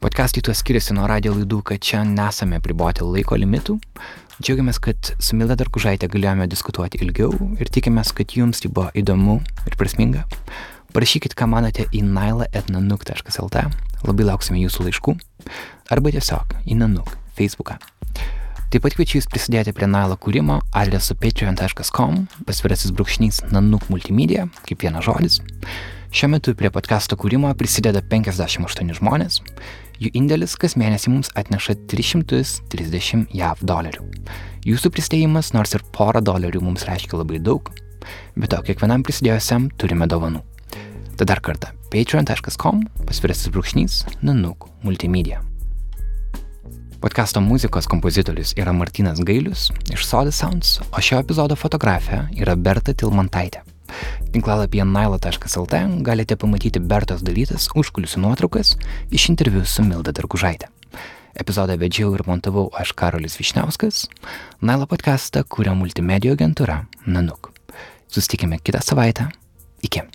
Podcastai tuo skiriasi nuo radio laidų, kad čia nesame priboti laiko limitų. Džiaugiamės, kad su Milda Darkužaitė galėjome diskutuoti ilgiau ir tikimės, kad jums tai buvo įdomu ir prasminga. Parašykit, ką manote į naila.nanuk.lt, labai lauksime jūsų laiškų, arba tiesiog į nanuk Facebooką. Taip pat kviečiu jūs prisidėti prie Nailo kūrimo adresu patreon.com, pasvirasis brūkšnys nanuk multimedia, kaip vienas žodis. Šiuo metu prie podkasto kūrimo prisideda 58 žmonės, jų indėlis kas mėnesį mums atneša 330 JAV dolerių. Jūsų prisidėjimas nors ir porą dolerių mums reiškia labai daug, bet to kiekvienam prisidėjusiam turime dovanų. Tai dar kartą patreon.com pasvirasis brūkšnys Nanuk multimedia. Podkasto muzikos kompozitorius yra Martinas Gailius iš Soda Sounds, o šio epizodo fotografė yra Berta Tilmantaitė. Tinklalapyje naila.lt galite pamatyti Bertos dalytas užkulisių nuotraukas iš interviu su Milda Dargužaitė. Epizodą vedžiau ir montavau aš Karolis Višniauskas. Naila podcastą kūrė multimedijų agentūra Nanuk. Sustikime kitą savaitę. Iki.